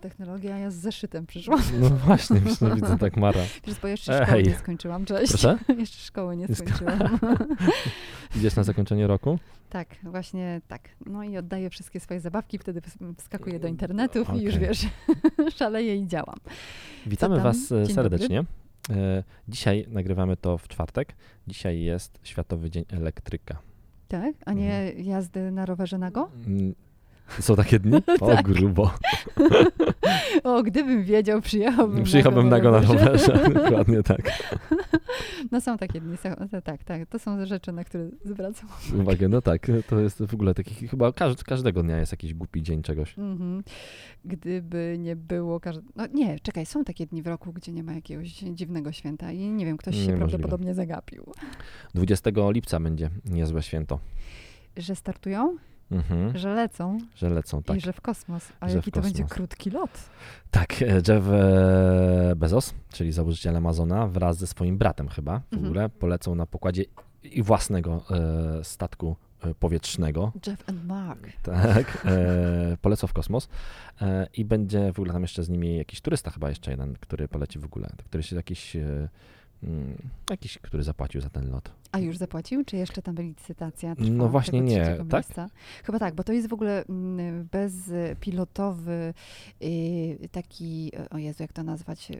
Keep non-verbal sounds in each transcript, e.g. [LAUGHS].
Dobry. Nowa technologia, ja z zeszytem przyszłam. No właśnie, już widzę tak Mara. [LAUGHS] Wiesz, bo jeszcze szkoły Ej. nie skończyłam. Cześć. Proszę? [LAUGHS] jeszcze szkoły nie Nie sko- skończyłam. [LAUGHS] Idziesz na zakończenie roku? tak, właśnie tak. No i oddaję wszystkie swoje zabawki, wtedy ws- wskakuję do internetów i już wiesz, szaleję i działam. Witamy tam? Was e, Dzień serdecznie. E, Dzisiaj nagrywamy to w czwartek. Dzisiaj jest Światowy Dzień Elektryka. Tak? A nie Mhm. jazdy na rowerze nago? Są takie dni? [LAUGHS] O, Tak. grubo. O, gdybym wiedział, przyjechałbym Przyjechałbym nago na rowerze. [LAUGHS] Dokładnie tak. No są takie dni, to tak, tak. To są rzeczy, na które zwracam Uwagę, no tak, to jest w ogóle taki, chyba każd, każdego dnia jest jakiś głupi dzień czegoś. Mhm. Gdyby nie było. No nie, czekaj, są takie dni w roku, gdzie nie ma jakiegoś dziwnego święta i nie wiem, ktoś się Niemożliwe. prawdopodobnie zagapił. 20 lipca będzie niezłe święto. Że startują, Mhm, że lecą że lecą, tak. i że w kosmos. A Że jaki to będzie krótki lot. Tak, e, Jeff e, Bezos, czyli założyciel Amazona, wraz ze swoim bratem chyba w Mhm. ogóle polecą na pokładzie i własnego e, statku e, powietrznego. Jeff and Mark. Tak, [LAUGHS] e, polecą w kosmos e, i będzie w ogóle tam jeszcze z nimi jakiś turysta chyba jeszcze jeden, który poleci w ogóle, który się jakiś, mm, jakiś, który zapłacił za ten lot. A już zapłacił, czy jeszcze tam licytacja trwa No właśnie nie, tak? Miejsca? Chyba tak, bo to jest w ogóle mm, bezpilotowy y, taki, o Jezu, jak to nazwać, y,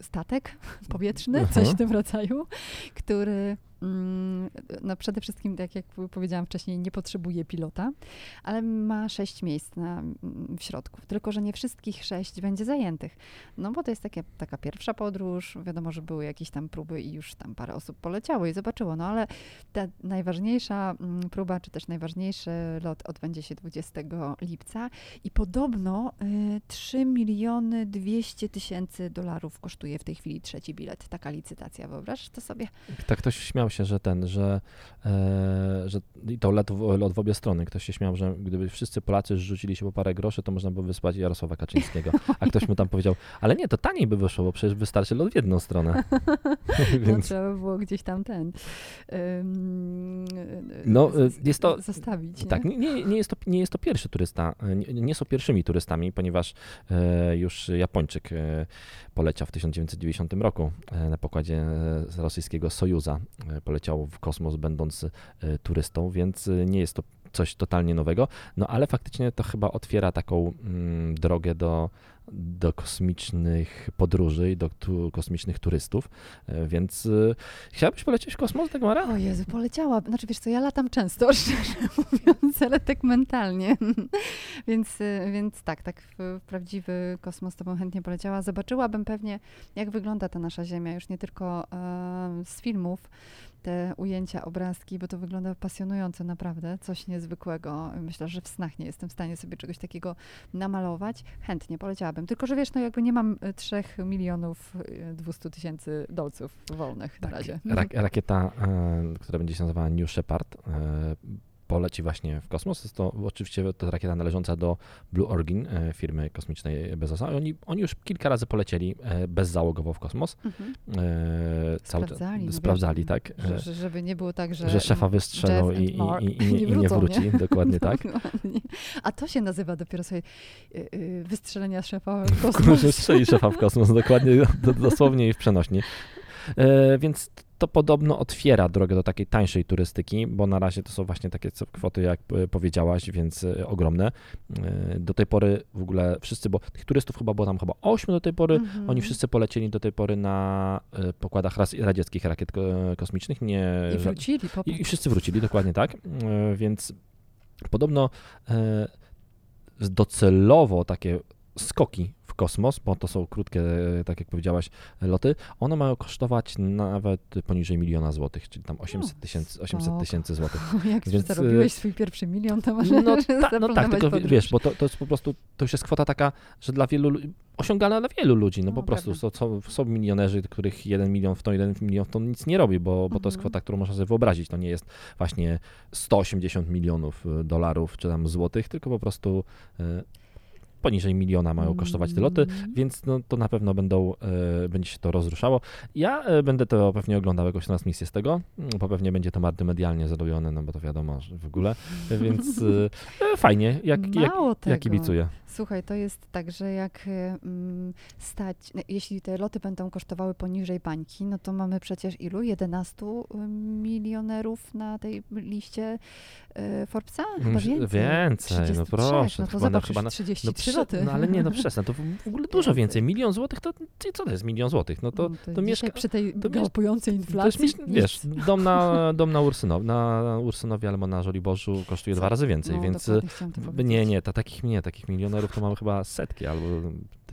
y, statek [LAUGHS] powietrzny, coś Mhm. w tym rodzaju, który no przede wszystkim, tak jak powiedziałam wcześniej, nie potrzebuje pilota, ale ma sześć miejsc na, mm, w środku. Tylko, że nie wszystkich sześć będzie zajętych. No bo to jest takie, taka pierwsza podróż. Wiadomo, że były jakieś tam próby i już tam parę osób poleciało i zobaczyło. No ale ta najważniejsza mm, próba, czy też najważniejszy lot odbędzie się 20 lipca i podobno y, 3 miliony 200 tysięcy dolarów kosztuje w tej chwili trzeci bilet. Taka licytacja, wyobraź to sobie. Tak ktoś śmiał się, że ten, że, e, że i to lot w, lot w obie strony. Ktoś się śmiał, że gdyby wszyscy Polacy rzucili się po parę groszy, to można by wysłać Jarosława Kaczyńskiego. A ktoś mu tam powiedział, ale nie, to taniej by wyszło, bo przecież wystarczy lot w jedną stronę. [LAUGHS] [LAUGHS] No, Więc trzeba by było gdzieś tam ten. ym, No, y, jest to- Zostawić. tak, nie? nie, nie, jest to, nie jest to pierwszy turysta, e, nie, nie są pierwszymi turystami, ponieważ e, już Japończyk e, poleciał w 1990 roku e, na pokładzie e, z rosyjskiego Sojuza. E, poleciał w kosmos będąc e, turystą, więc e, nie jest to coś totalnie nowego, no ale faktycznie to chyba otwiera taką mm, drogę do, do kosmicznych podróży i do tu, kosmicznych turystów, e, więc chciałabyś polecieć w kosmos, Dagmara? O Jezu, poleciała. Znaczy, wiesz co, ja latam często, [LAUGHS] szczerze mówiąc, ale tak mentalnie. [LAUGHS] więc, więc tak, tak w prawdziwy kosmos to bym chętnie poleciała. Zobaczyłabym pewnie, jak wygląda ta nasza Ziemia, już nie tylko e, z filmów, te ujęcia, obrazki, bo to wygląda pasjonująco naprawdę, coś niezwykłego. Myślę, że w snach nie jestem w stanie sobie czegoś takiego namalować. Chętnie poleciałabym. Tylko, że wiesz, no jakby nie mam y, 3 milionów y, 200 tysięcy dolców wolnych na Tak. razie. Rak, rakieta, e, która będzie się nazywała New Shepard, e, poleci właśnie w kosmos. Jest to oczywiście to rakieta należąca do Blue Origin, e, firmy kosmicznej Bezosa. Oni, oni już kilka razy polecieli e, bezzałogowo w kosmos. Mhm. E, cały- Sprawdzali. no sprawdzali, tak. Że, że, żeby nie było tak, że... że szefa wystrzelą i, i, i, i, nie, i nie wrócą, wróci. Dokładnie tak. [LAUGHS] Dokładnie. A to się nazywa dopiero sobie wystrzelenia szefa w [LAUGHS] kosmos. strzeli szefa w kosmos, dokładnie, do, dosłownie i w przenośni. Więc to podobno otwiera drogę do takiej tańszej turystyki, bo na razie to są właśnie takie kwoty, jak e, powiedziałaś, więc e, ogromne. E, Do tej pory w ogóle wszyscy, bo tych turystów chyba było tam chyba 8 do tej pory, Mhm. oni wszyscy polecieli do tej pory na pokładach radzieckich rakiet ko- kosmicznych, nie... I wrócili, popatrz. I wszyscy wrócili, dokładnie tak. Więc podobno docelowo takie skoki w kosmos, bo to są krótkie, e, tak jak powiedziałaś, loty, one mają kosztować nawet poniżej miliona złotych, czyli tam 800 tysięcy 800 spoko. tysięcy złotych. [LAUGHS] Jak więc, y, zarobiłeś swój pierwszy milion, to może No, ta, no tak, tylko podróż. wiesz, bo to, to jest po prostu, to już jest kwota taka, że dla wielu, lu- osiągalna dla wielu ludzi, no, No, po prostu prawda. są, są, są milionerzy, których jeden milion w to, jeden milion w to nic nie robi, bo, bo to jest Mhm. kwota, którą można sobie wyobrazić, to nie jest właśnie 180 milionów y, dolarów czy tam złotych, tylko po prostu poniżej miliona mają kosztować te loty, Mm. więc no, to na pewno będą, e, będzie się to rozruszało. Ja e, będę to pewnie oglądał jakąś transmisję z tego, mm, bo pewnie będzie to bardzo medialnie zrobione, no bo to wiadomo, że w ogóle, więc e, fajnie, jak, jak, Mało jak kibicuję. Słuchaj, to jest tak, że jak y, mm, stać, no, jeśli te loty będą kosztowały poniżej bańki, no to mamy przecież ilu? 11 milionerów na tej liście y, Forbesa? Chyba Mm, więcej. Więcej, no 33, proszę. No to chyba chyba na- 33 prze- loty. no ale nie, no [LAUGHS] przestań, to w ogóle dużo Więcej. Milion złotych to, co to jest milion złotych? No to, Mm, to dzisiaj mieszka- przy tej to galopującej to jest, inflacji. wiesz, dom na, [LAUGHS] dom na Ursynowie, na Ursynowie albo na Żoliborzu kosztuje Co? dwa razy więcej, no, więc to powiedzieć. nie, nie, to takich nie, takich milionerów to mamy chyba setki albo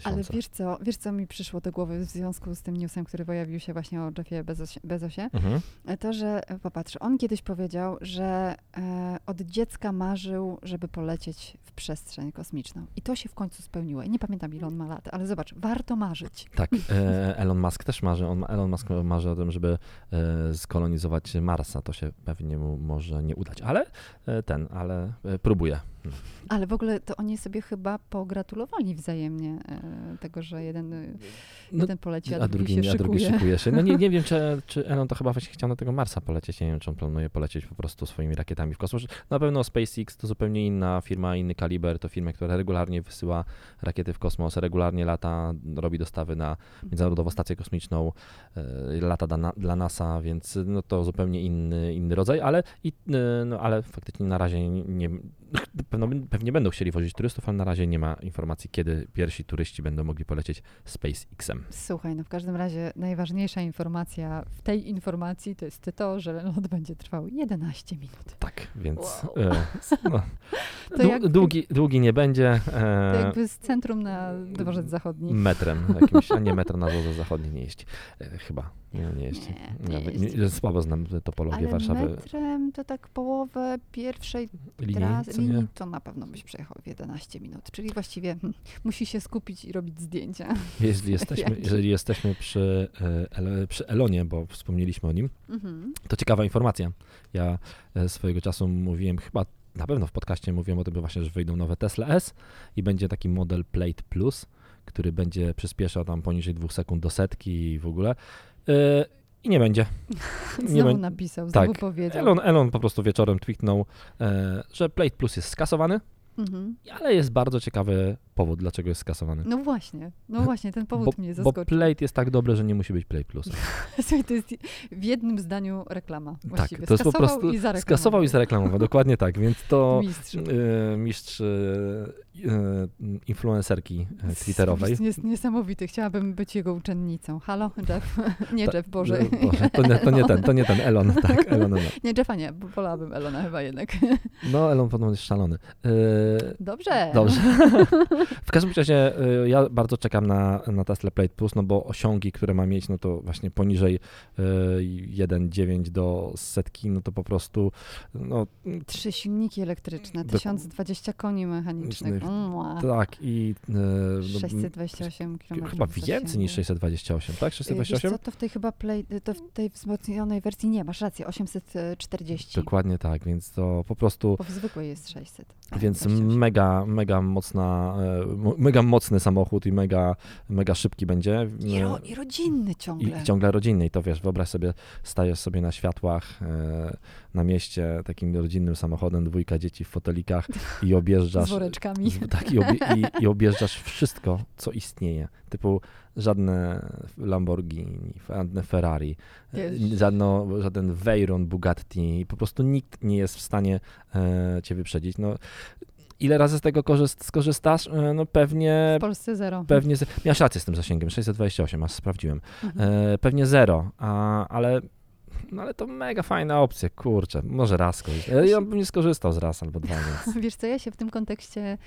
Ale wiesz co, wiesz co mi przyszło do głowy w związku z tym newsem, który pojawił się właśnie o Jeffie Bezosie, Bezosie? Mhm. To, że e, popatrz, on kiedyś powiedział, że e, od dziecka marzył, żeby polecieć w przestrzeń kosmiczną. I to się w końcu spełniło. I nie pamiętam, ile on ma lat, ale zobacz, warto marzyć. Tak, e, Elon Musk też marzy, on, Elon Musk marzy o tym, żeby e, skolonizować Marsa, to się pewnie mu może nie udać, ale e, ten, ale e, próbuje. Ale w ogóle to oni sobie chyba pogratulowali wzajemnie tego, że jeden, e, No, jeden poleci, a, a drugi, się a drugi szykuje. się. No nie, nie wiem, [LAUGHS] czy, czy Elon to chyba właśnie chciał na tego Marsa polecieć. Nie wiem, czy on planuje polecieć po prostu swoimi rakietami w kosmos. Na pewno SpaceX to zupełnie inna firma, inny kaliber. To firma, która regularnie wysyła rakiety w kosmos, regularnie lata, robi dostawy na Międzynarodową Stację Kosmiczną, e, lata dla, dla NASA, więc no to zupełnie inny, inny rodzaj, ale, i, e, no, ale faktycznie na razie nie, pewnie będą chcieli wozić turystów, ale na razie nie ma informacji, kiedy pierwsi turyści będą mogli polecieć SpaceX-em. Słuchaj, no w każdym razie najważniejsza informacja w tej informacji to jest to, że lot będzie trwał 11 minut. Tak, więc Wow. e, no, [LAUGHS] To dłu- jak- długi, długi nie będzie. To E, jakby z centrum na dworzec zachodni. metrem jakimś, a nie metr na dworze zachodni nie jeździ. E, chyba, nie, nie jeździ. Nie, nie Ja- jeździ. nie- słabo znam topologię Ale Warszawy. metrem to tak połowę pierwszej Linii, nie? linii to na pewno byś przejechał w 11 minut. Czyli właściwie hmm, musi się skupić i robić zdjęcia. [LAUGHS] Jeśli jesteśmy, [LAUGHS] jeżeli jesteśmy przy, e, przy Elonie, bo wspomnieliśmy o nim, Mhm. to ciekawa informacja. Ja e, swojego czasu mówiłem, chyba na pewno w podcaście mówiłem o tym właśnie, że wyjdą nowe Tesla S i będzie taki model Plate Plus, który będzie przyspieszał tam poniżej dwóch sekund do setki i w ogóle. E, I nie będzie. [LAUGHS] Znowu bę- napisał, znowu tak. powiedział. Elon, Elon po prostu wieczorem tweetnął, e, że Plate Plus jest skasowany, Mhm. ale jest bardzo ciekawy powód, dlaczego jest skasowany. No właśnie, no [LAUGHS] właśnie, ten powód bo, mnie bo zaskoczył. Plate jest tak dobry, że nie musi być Plate Plus. [LAUGHS] Słuchaj, to jest w jednym zdaniu reklama Tak, właściwie. to jest po Skasował prostu i zareklamował. skasował i zareklamował, dokładnie tak, więc to Mistrz. e, mistrz e, e, influencerki e, twitterowej. Jest nies- niesamowity. Chciałabym być jego uczennicą. Halo, Jeff? [LAUGHS] Nie Ta- Jeff, Boże. e, Boże to, nie, to nie ten, to nie ten, Elon, tak, Elon, Elon. Nie, Jeffa nie, bo wolałabym Elona chyba jednak. No, Elon podobno jest szalony. E, Dobrze. Dobrze. [LAUGHS] W każdym razie y, ja bardzo czekam na, na Tesla Plate Plus, no bo osiągi, które ma mieć, no to właśnie poniżej y, 1,9 do setki, no to po prostu no Trzy silniki elektryczne, Dok- 1020 koni mechanicznych. Mua. tak i y, no, 628 km. chyba więcej niż 628, tak? Wiesz 628? co, to w tej chyba play, to w tej wzmocnionej wersji nie, masz rację, 840. Dokładnie tak, więc to po prostu Bo w zwykłej jest 600. Więc 28. mega, mega mocna, e, mega mocny samochód i mega, mega szybki będzie. I, ro, I rodzinny ciągle. I ciągle rodzinny. I to wiesz, wyobraź sobie, stajesz sobie na światłach e, na mieście takim rodzinnym samochodem, dwójka dzieci w fotelikach i [LAUGHS] objeżdżasz. Z woreczkami. tak, i, obie, i, i objeżdżasz wszystko, co istnieje. Typu żadne Lamborghini, żadne Ferrari, e, żadno, żaden Veyron, Bugatti. Po prostu nikt nie jest w stanie e, cię wyprzedzić. No, ile razy z tego korzyst, skorzystasz? E, no pewnie, W Polsce zero. pewnie, miałeś rację z tym zasięgiem, 628, aż sprawdziłem. Mhm. E, pewnie zero, a, ale, no ale to mega fajna opcja, kurczę, może raz skorzystać. E, Ja bym nie skorzystał z raz albo dwa, więc [LAUGHS] Wiesz co, ja się w tym kontekście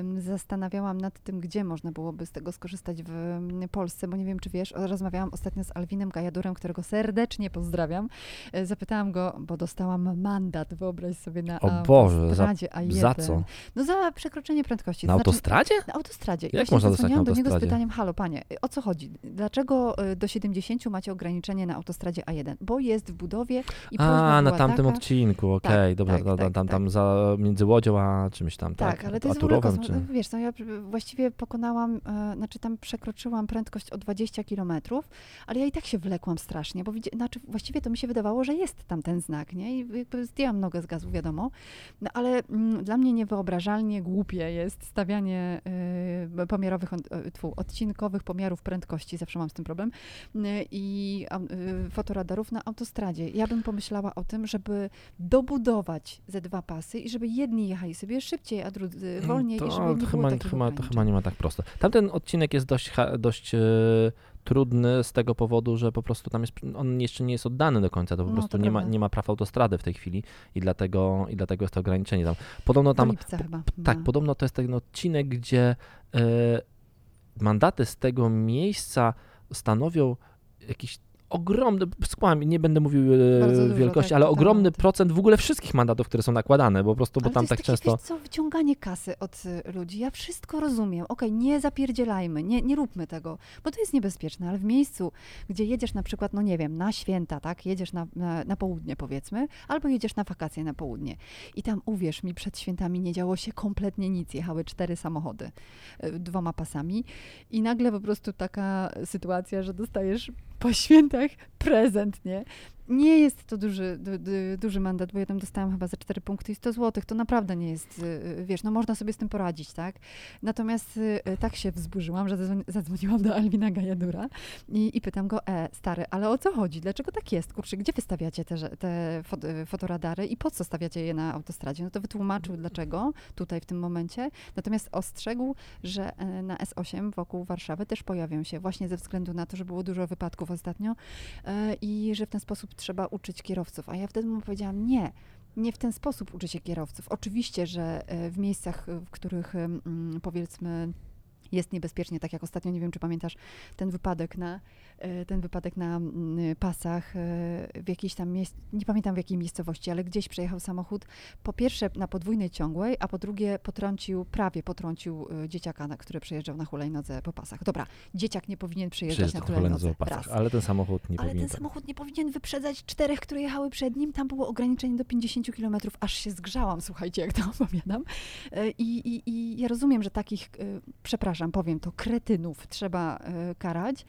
ym, zastanawiałam nad tym, gdzie można byłoby z tego skorzystać w ym, Polsce, bo nie wiem, czy wiesz, rozmawiałam ostatnio z Alwinem Gajadurem, którego serdecznie pozdrawiam. E, Zapytałam go, bo dostałam mandat, wyobraź sobie, na O Boże, za- autostradzie A1. za co? No za przekroczenie prędkości. Na znaczy- autostradzie? Na autostradzie. I Jak właśnie można dostać na do niego z pytaniem, halo panie, o co chodzi? Dlaczego y, do 70 macie ograniczenie na autostradzie A1? Bo jest jest w budowie i A, na tamtym taka, odcinku, okej, Tak, dobra, tak, tam, tak, tam, tak. tam za, między Łodzią a czymś tam, tak? Tak, ale to jest w ogóle kosmos. czy... Wiesz, no ja właściwie pokonałam, e, znaczy tam przekroczyłam prędkość o 20 kilometrów, ale ja i tak się wlekłam strasznie, bo widzi, znaczy właściwie to mi się wydawało, że jest tam ten znak, nie? I jakby zdjęłam nogę z gazu, wiadomo. No ale mm, dla mnie niewyobrażalnie głupie jest stawianie y, pomiarowych, e, tfu, odcinkowych pomiarów prędkości, zawsze mam z tym problem, y, i y, fotoradarów na autostradzie. Ja bym pomyślała o tym, żeby dobudować ze dwa pasy i żeby jedni jechali sobie szybciej, a drudzy wolniej to, i żeby nie to było chyba, takich chyba, to chyba nie ma tak prosto. Tamten odcinek jest dość, dość e, trudny z tego powodu, że po prostu tam jest, on jeszcze nie jest oddany do końca, to po No, prostu to nie ma, nie ma praw autostrady w tej chwili i dlatego, i dlatego jest to ograniczenie tam. Podobno Do tam, chyba. tak, ma. podobno to jest ten odcinek, gdzie e, mandaty z tego miejsca stanowią jakiś ogromny, skłamie, nie będę mówił e, Bardzo dużo, wielkości, tak, ale ogromny tak. procent w ogóle wszystkich mandatów, które są nakładane, po prostu, bo Ale tam tak takie, często... Wiesz co, wyciąganie kasy od y, ludzi. Ja wszystko rozumiem. Okej, nie zapierdzielajmy, nie, nie róbmy tego, bo to jest niebezpieczne, ale w miejscu, gdzie jedziesz na przykład, no nie wiem, na święta, tak, jedziesz na, na, na południe powiedzmy, albo jedziesz na wakacje na południe i tam, uwierz mi, przed świętami nie działo się kompletnie nic. Jechały cztery samochody y, dwoma pasami i nagle po prostu taka sytuacja, że dostajesz po świętach prezent, nie? Nie jest to duży, du, du, duży mandat, bo ja tam dostałam chyba za 4 punkty i 100 zł. To naprawdę nie jest, y, wiesz, no można sobie z tym poradzić, tak? Natomiast y, tak się wzburzyłam, że zadzwoni- zadzwoniłam do Alwina Gajadura i, i pytam go, e, stary, ale o co chodzi? Dlaczego tak jest? Kurczę, gdzie wystawiacie te, te fot, y, fotoradary i po co stawiacie je na autostradzie? No to wytłumaczył, dlaczego tutaj w tym momencie. Natomiast ostrzegł, że e, na S8 wokół Warszawy też pojawią się właśnie ze względu na to, że było dużo wypadków ostatnio e, i że w ten sposób trzeba uczyć kierowców. A ja wtedy mu powiedziałam, nie, nie w ten sposób uczy się kierowców. Oczywiście, że e, w miejscach, w których mm, powiedzmy jest niebezpiecznie, tak jak ostatnio, nie wiem czy pamiętasz, ten wypadek na, e, ten wypadek na mm, pasach e, w jakiejś tam miejsc, nie pamiętam w jakiej miejscowości, ale gdzieś przejechał samochód, po pierwsze na podwójnej ciągłej, a po drugie potrącił, prawie potrącił e, dzieciaka, na, który przejeżdżał na hulajnodze po pasach. Dobra, dzieciak nie powinien przejeżdżać na hulajnodze pasach, ale ten samochód nie Ale powinien. ten samochód nie powinien wyprzedzać czterech, które jechały przed nim. Tam było ograniczenie do 50 km, aż się zgrzałam, słuchajcie, jak to [LAUGHS] opowiadam. E, I, i, i ja rozumiem, że takich, e, przepraszam, powiem to, kretynów trzeba e, karać,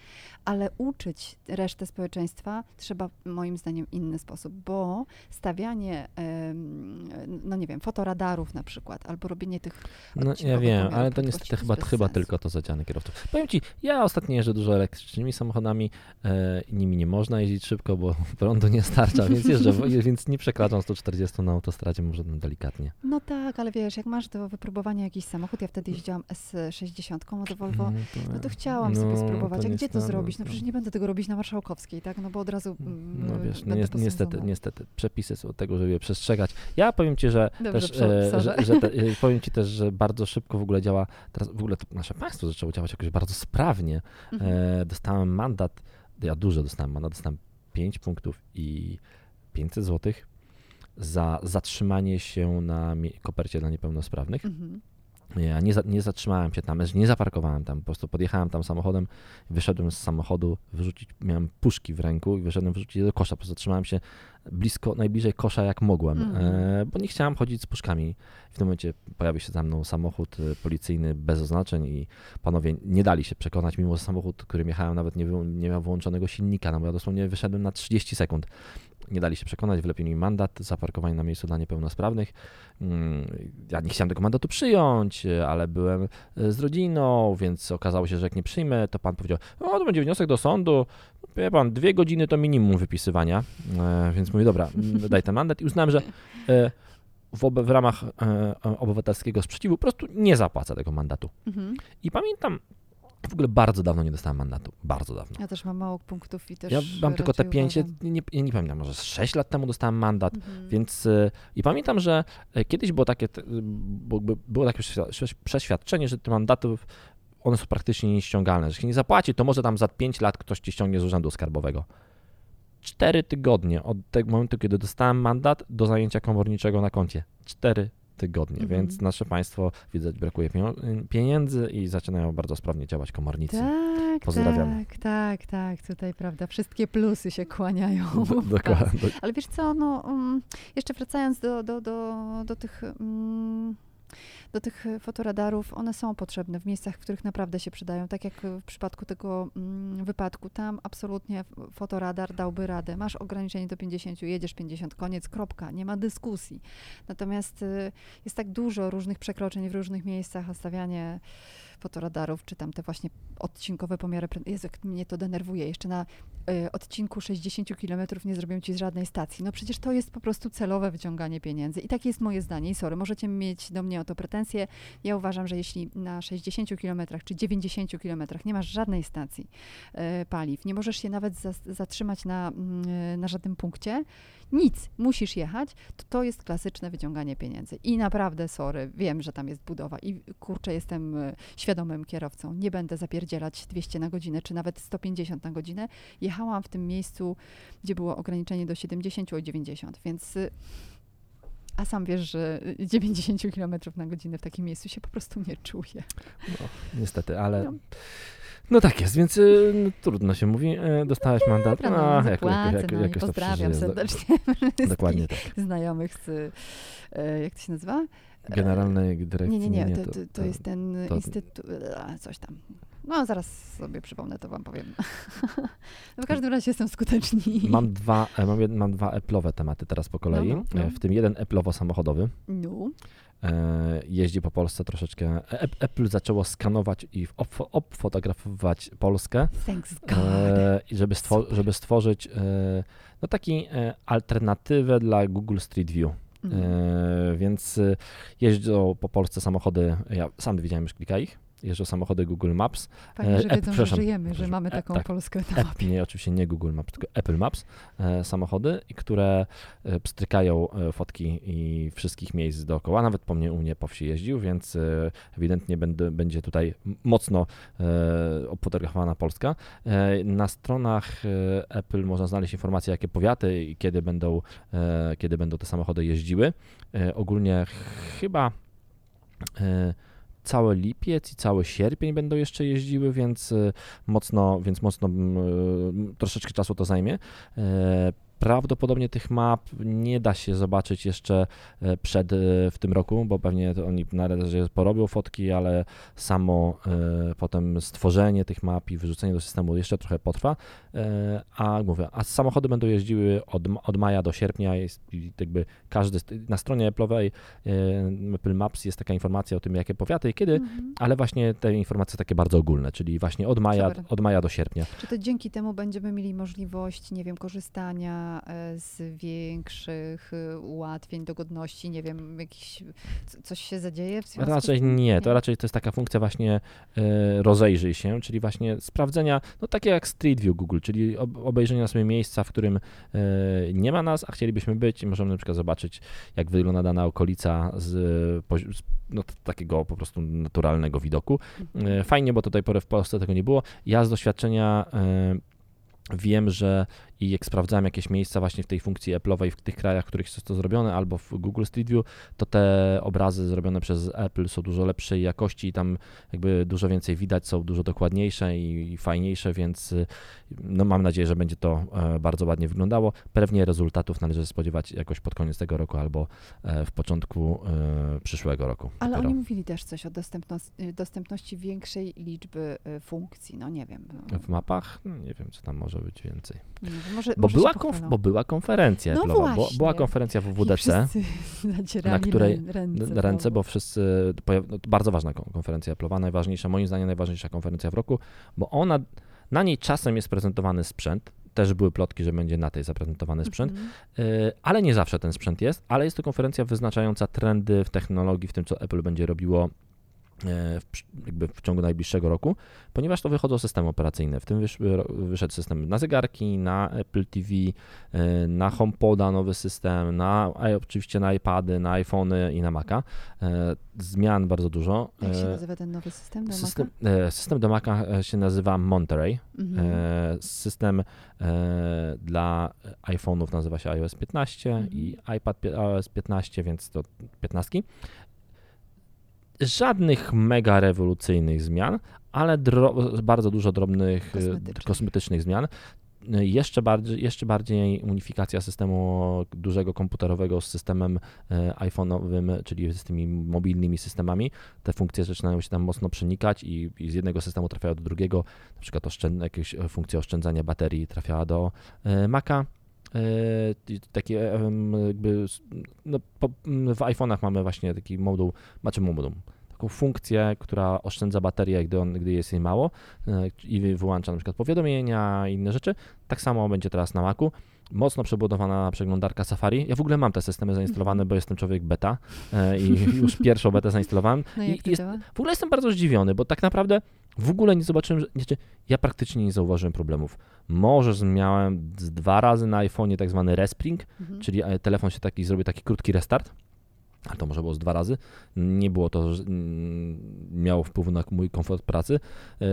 ale uczyć resztę społeczeństwa trzeba moim zdaniem inny sposób, bo stawianie, no nie wiem, fotoradarów na przykład, albo robienie tych No ja wiem, ale to niestety chyba, chyba sensu. tylko to zadziane kierowców. Powiem ci, ja ostatnio jeżdżę dużo elektrycznymi samochodami, e, nimi nie można jeździć szybko, bo [LAUGHS] prądu nie starcza, więc jeżdżę, [LAUGHS] więc nie przekraczam 140 na autostradzie, może delikatnie. No tak, ale wiesz, jak masz do wypróbowania jakiś samochód, ja wtedy jeździłam S60 od Volvo, no to chciałam sobie no, spróbować. A gdzie to zrobić? No przecież nie będę tego robić na Marszałkowskiej, tak? No bo od razu mm, No wiesz, niestety, posądzona. niestety, przepisy są od tego, żeby je przestrzegać. Ja powiem ci, że Dobrze, też, e, że, że te, e, powiem ci też, że bardzo szybko w ogóle działa, teraz w ogóle to nasze państwo zaczęło działać jakoś bardzo sprawnie. Mhm. E, dostałem mandat, ja dużo dostałem mandat, dostałem 5 punktów i 500 zł za zatrzymanie się na kopercie dla niepełnosprawnych. Mhm. Ja nie, nie zatrzymałem się tam, nie zaparkowałem tam, po prostu podjechałem tam samochodem, wyszedłem z samochodu, wyrzucić, miałem puszki w ręku i wyszedłem wyrzucić je do kosza, po prostu zatrzymałem się blisko, najbliżej kosza jak mogłem, Mhm. e, bo nie chciałem chodzić z puszkami. W tym momencie pojawił się za mną samochód e, policyjny bez oznaczeń i panowie nie dali się przekonać, mimo że samochód, którym jechałem nawet nie, nie miał wyłączonego silnika, no bo ja dosłownie wyszedłem na 30 sekund. Nie dali się przekonać, wlepili mi mandat za parkowanie na miejscu dla niepełnosprawnych. Mm, Ja nie chciałem tego mandatu przyjąć, ale byłem e, z rodziną, więc okazało się, że jak nie przyjmę, to pan powiedział, o to będzie wniosek do sądu. Wie pan, dwie godziny to minimum wypisywania, e, więc mówię, dobra, mm, daj ten mandat i uznałem, że e, w, w ramach obywatelskiego sprzeciwu po prostu nie zapłacę tego mandatu. Mhm. I pamiętam, w ogóle bardzo dawno nie dostałem mandatu, bardzo dawno. Ja też mam mało punktów i też Ja mam tylko te pięć, nie, nie, nie pamiętam, może z 6 lat temu dostałem mandat, Mhm. więc y, i pamiętam, że y, kiedyś było takie, y, było takie prześwi- prześ- przeświadczenie, że te mandatów, one są praktycznie nieściągalne. Że jeśli nie zapłaci, to może tam za 5 lat ktoś ci ściągnie z urzędu skarbowego. Cztery tygodnie od tego momentu, kiedy dostałem mandat do zajęcia komorniczego na koncie. Cztery tygodnie, Mhm. więc nasze państwo widać brakuje pieniędzy i zaczynają bardzo sprawnie działać komornicy. Tak, Pozdrawiamy. tak, tak, tak, tutaj prawda, wszystkie plusy się kłaniają. [LAUGHS] Do-. Dokładnie. Ale wiesz co, no, um, jeszcze wracając do, do, do, do tych... Um, do tych fotoradarów, one są potrzebne w miejscach, w których naprawdę się przydają. Tak jak w przypadku tego mm, wypadku, tam absolutnie fotoradar dałby radę. Masz ograniczenie do 50, jedziesz 50, koniec, kropka, nie ma dyskusji. Natomiast y, jest tak dużo różnych przekroczeń w różnych miejscach, a stawianie fotoradarów, czy tam te właśnie odcinkowe pomiary, Jezu, mnie to denerwuje. Jeszcze na y, odcinku 60 km nie zrobią ci z żadnej stacji. No przecież to jest po prostu celowe wyciąganie pieniędzy. I takie jest moje zdanie. I sorry, możecie mieć do mnie o to pretensje. Ja uważam, że jeśli na 60 km czy 90 km nie masz żadnej stacji y, paliw, nie możesz się nawet zatrzymać na, y, na żadnym punkcie, nic, musisz jechać, to to jest klasyczne wyciąganie pieniędzy. I naprawdę, sorry, wiem, że tam jest budowa i kurczę, jestem y, świadomym kierowcą. Nie będę zapierdzielać 200 na godzinę, czy nawet 150 na godzinę. Jechałam w tym miejscu, gdzie było ograniczenie do 70 o 90, więc... y, A sam wiesz, że y, 90 km na godzinę w takim miejscu się po prostu nie czuję. Niestety, ale No. No tak jest, więc y, no, trudno się mówi. Y, Dostałaś mandat. Dobra, no, A, jak- zapłacę, jak- no to pozdrawiam serdecznie [LAUGHS] Dokładnie tak. znajomych z, y, jak to się nazywa? Generalnej dyrekcji. Nie, nie, nie, to, to, to jest ten to- instytut, e, coś tam. No, zaraz sobie przypomnę, to wam powiem. [LAUGHS] No, w każdym razie są skuteczni. Mam dwa, e, mam, jed, mam dwa Apple'owe tematy teraz po kolei, No, no, no. E, w tym jeden Apple'owo-samochodowy. No, E, jeździ po Polsce troszeczkę. E- Apple zaczęło skanować i ob- obfotografować Polskę, thanks God. e, i żeby, stwo- Super. żeby stworzyć e, no taki e, alternatywę dla Google Street View. Mm. E, więc e, jeżdżą po Polsce samochody, ja sam widziałem już kilka ich, jeżdżą samochody Google Maps. Fajnie, że e, wiedzą, że żyjemy, że mamy e, taką tak. Polskę na mapie. nie, oczywiście nie Google Maps, tylko Apple Maps, e, samochody, które e, pstrykają e, fotki i wszystkich miejsc dookoła. Nawet po mnie u mnie po wsi jeździł, więc e, ewidentnie będę, będzie tutaj mocno e, Polska. Na stronach Apple można znaleźć informacje, jakie powiaty i kiedy będą, kiedy będą te samochody jeździły. Ogólnie ch- chyba cały lipiec i cały sierpień będą jeszcze jeździły, więc e, mocno, więc mocno mm, troszeczkę czasu to zajmie. Prawdopodobnie tych map nie da się zobaczyć jeszcze e, przed e, w tym roku, bo pewnie oni na razie porobią fotki, ale samo e, potem stworzenie tych map i wyrzucenie do systemu jeszcze trochę potrwa. A mówię, a samochody będą jeździły od, od maja do sierpnia. Jest jakby każdy na stronie Apple'owej Apple Maps jest taka informacja o tym, jakie powiaty i kiedy, Mhm. ale właśnie te informacje takie bardzo ogólne, czyli właśnie od maja, Super. od maja do sierpnia. Czy to dzięki temu będziemy mieli możliwość, nie wiem, korzystania z większych e, ułatwień, dogodności, nie wiem, jakiś, coś się zadzieje w związku Raczej nie, to raczej to jest taka funkcja właśnie e, rozejrzyj się, czyli właśnie sprawdzenia, no takie jak Street View Google, czyli ob, obejrzenia sobie miejsca, w którym e, nie ma nas, a chcielibyśmy być i możemy na przykład zobaczyć, jak wygląda dana okolica z, z no, takiego po prostu naturalnego widoku. Mhm. E, Fajnie, bo do tej pory w Polsce tego nie było. Ja z doświadczenia wiem, że i jak sprawdzałem jakieś miejsca właśnie w tej funkcji Apple'owej w tych krajach, w których jest to zrobione, albo w Google Street View, to te obrazy zrobione przez Apple są dużo lepszej jakości i tam jakby dużo więcej widać, są dużo dokładniejsze i, fajniejsze, więc y, no mam nadzieję, że będzie to e, bardzo ładnie wyglądało. Pewnie rezultatów należy spodziewać jakoś pod koniec tego roku albo e, w początku e, przyszłego roku. Ale dopiero. oni mówili też coś o dostępności, dostępności większej liczby funkcji, no nie wiem. no, W mapach? No, nie wiem, co tam może być więcej. Może, Bo może była, konf- bo była konferencja No Apple'owa, bo, była konferencja I WWDC, [LAUGHS] na której- rę- ręce. ręce, bo wszyscy, no, bardzo ważna kon- konferencja Apple'owa, najważniejsza, moim zdaniem najważniejsza konferencja w roku, bo ona, na niej czasem jest prezentowany sprzęt, też były plotki, że będzie na tej zaprezentowany sprzęt, Mhm. y, ale nie zawsze ten sprzęt jest, ale jest to konferencja wyznaczająca trendy w technologii, w tym co Apple będzie robiło w, jakby w ciągu najbliższego roku, ponieważ to wychodzą systemy operacyjne. W tym wyszły, wyszedł system na zegarki, na Apple TV, na HomePoda nowy system, na oczywiście na iPady, na iPhony i na Maca. Zmian bardzo dużo. Jak się nazywa ten nowy system do system, Maca? System do Maca się nazywa Monterey. Mhm. System dla iPhone'ów nazywa się iOS 15 Mhm. i iPad iOS 15, więc to 15 żadnych mega rewolucyjnych zmian, ale bardzo dużo drobnych Kosmetycznych. kosmetycznych zmian. Jeszcze bardziej, jeszcze bardziej unifikacja systemu dużego komputerowego z systemem iPhone'owym, czyli z tymi mobilnymi systemami. Te funkcje zaczynają się tam mocno przenikać i, i z jednego systemu trafiają do drugiego. Na przykład oszczęd- jakieś funkcja oszczędzania baterii trafiała do Maca. Takie jakby, no, po, w iPhone'ach mamy właśnie taki moduł, macie moduł, taką funkcję, która oszczędza baterię, gdy, on, gdy jest jej mało i wyłącza na przykład powiadomienia i inne rzeczy. Tak samo będzie teraz na Macu. Mocno przebudowana przeglądarka Safari. Ja w ogóle mam te systemy zainstalowane, bo jestem człowiek beta i [LAUGHS] już pierwszą betę zainstalowałem. No i jest, w ogóle jestem bardzo zdziwiony, bo tak naprawdę w ogóle nie zobaczyłem, że, znaczy, ja praktycznie nie zauważyłem problemów. Może miałem z dwa razy na iPhone'ie tak zwany respring, Mhm. czyli e, telefon się taki zrobił taki krótki restart, a to może było z dwa razy. Nie było to, że miało wpływu na mój komfort pracy. Yy,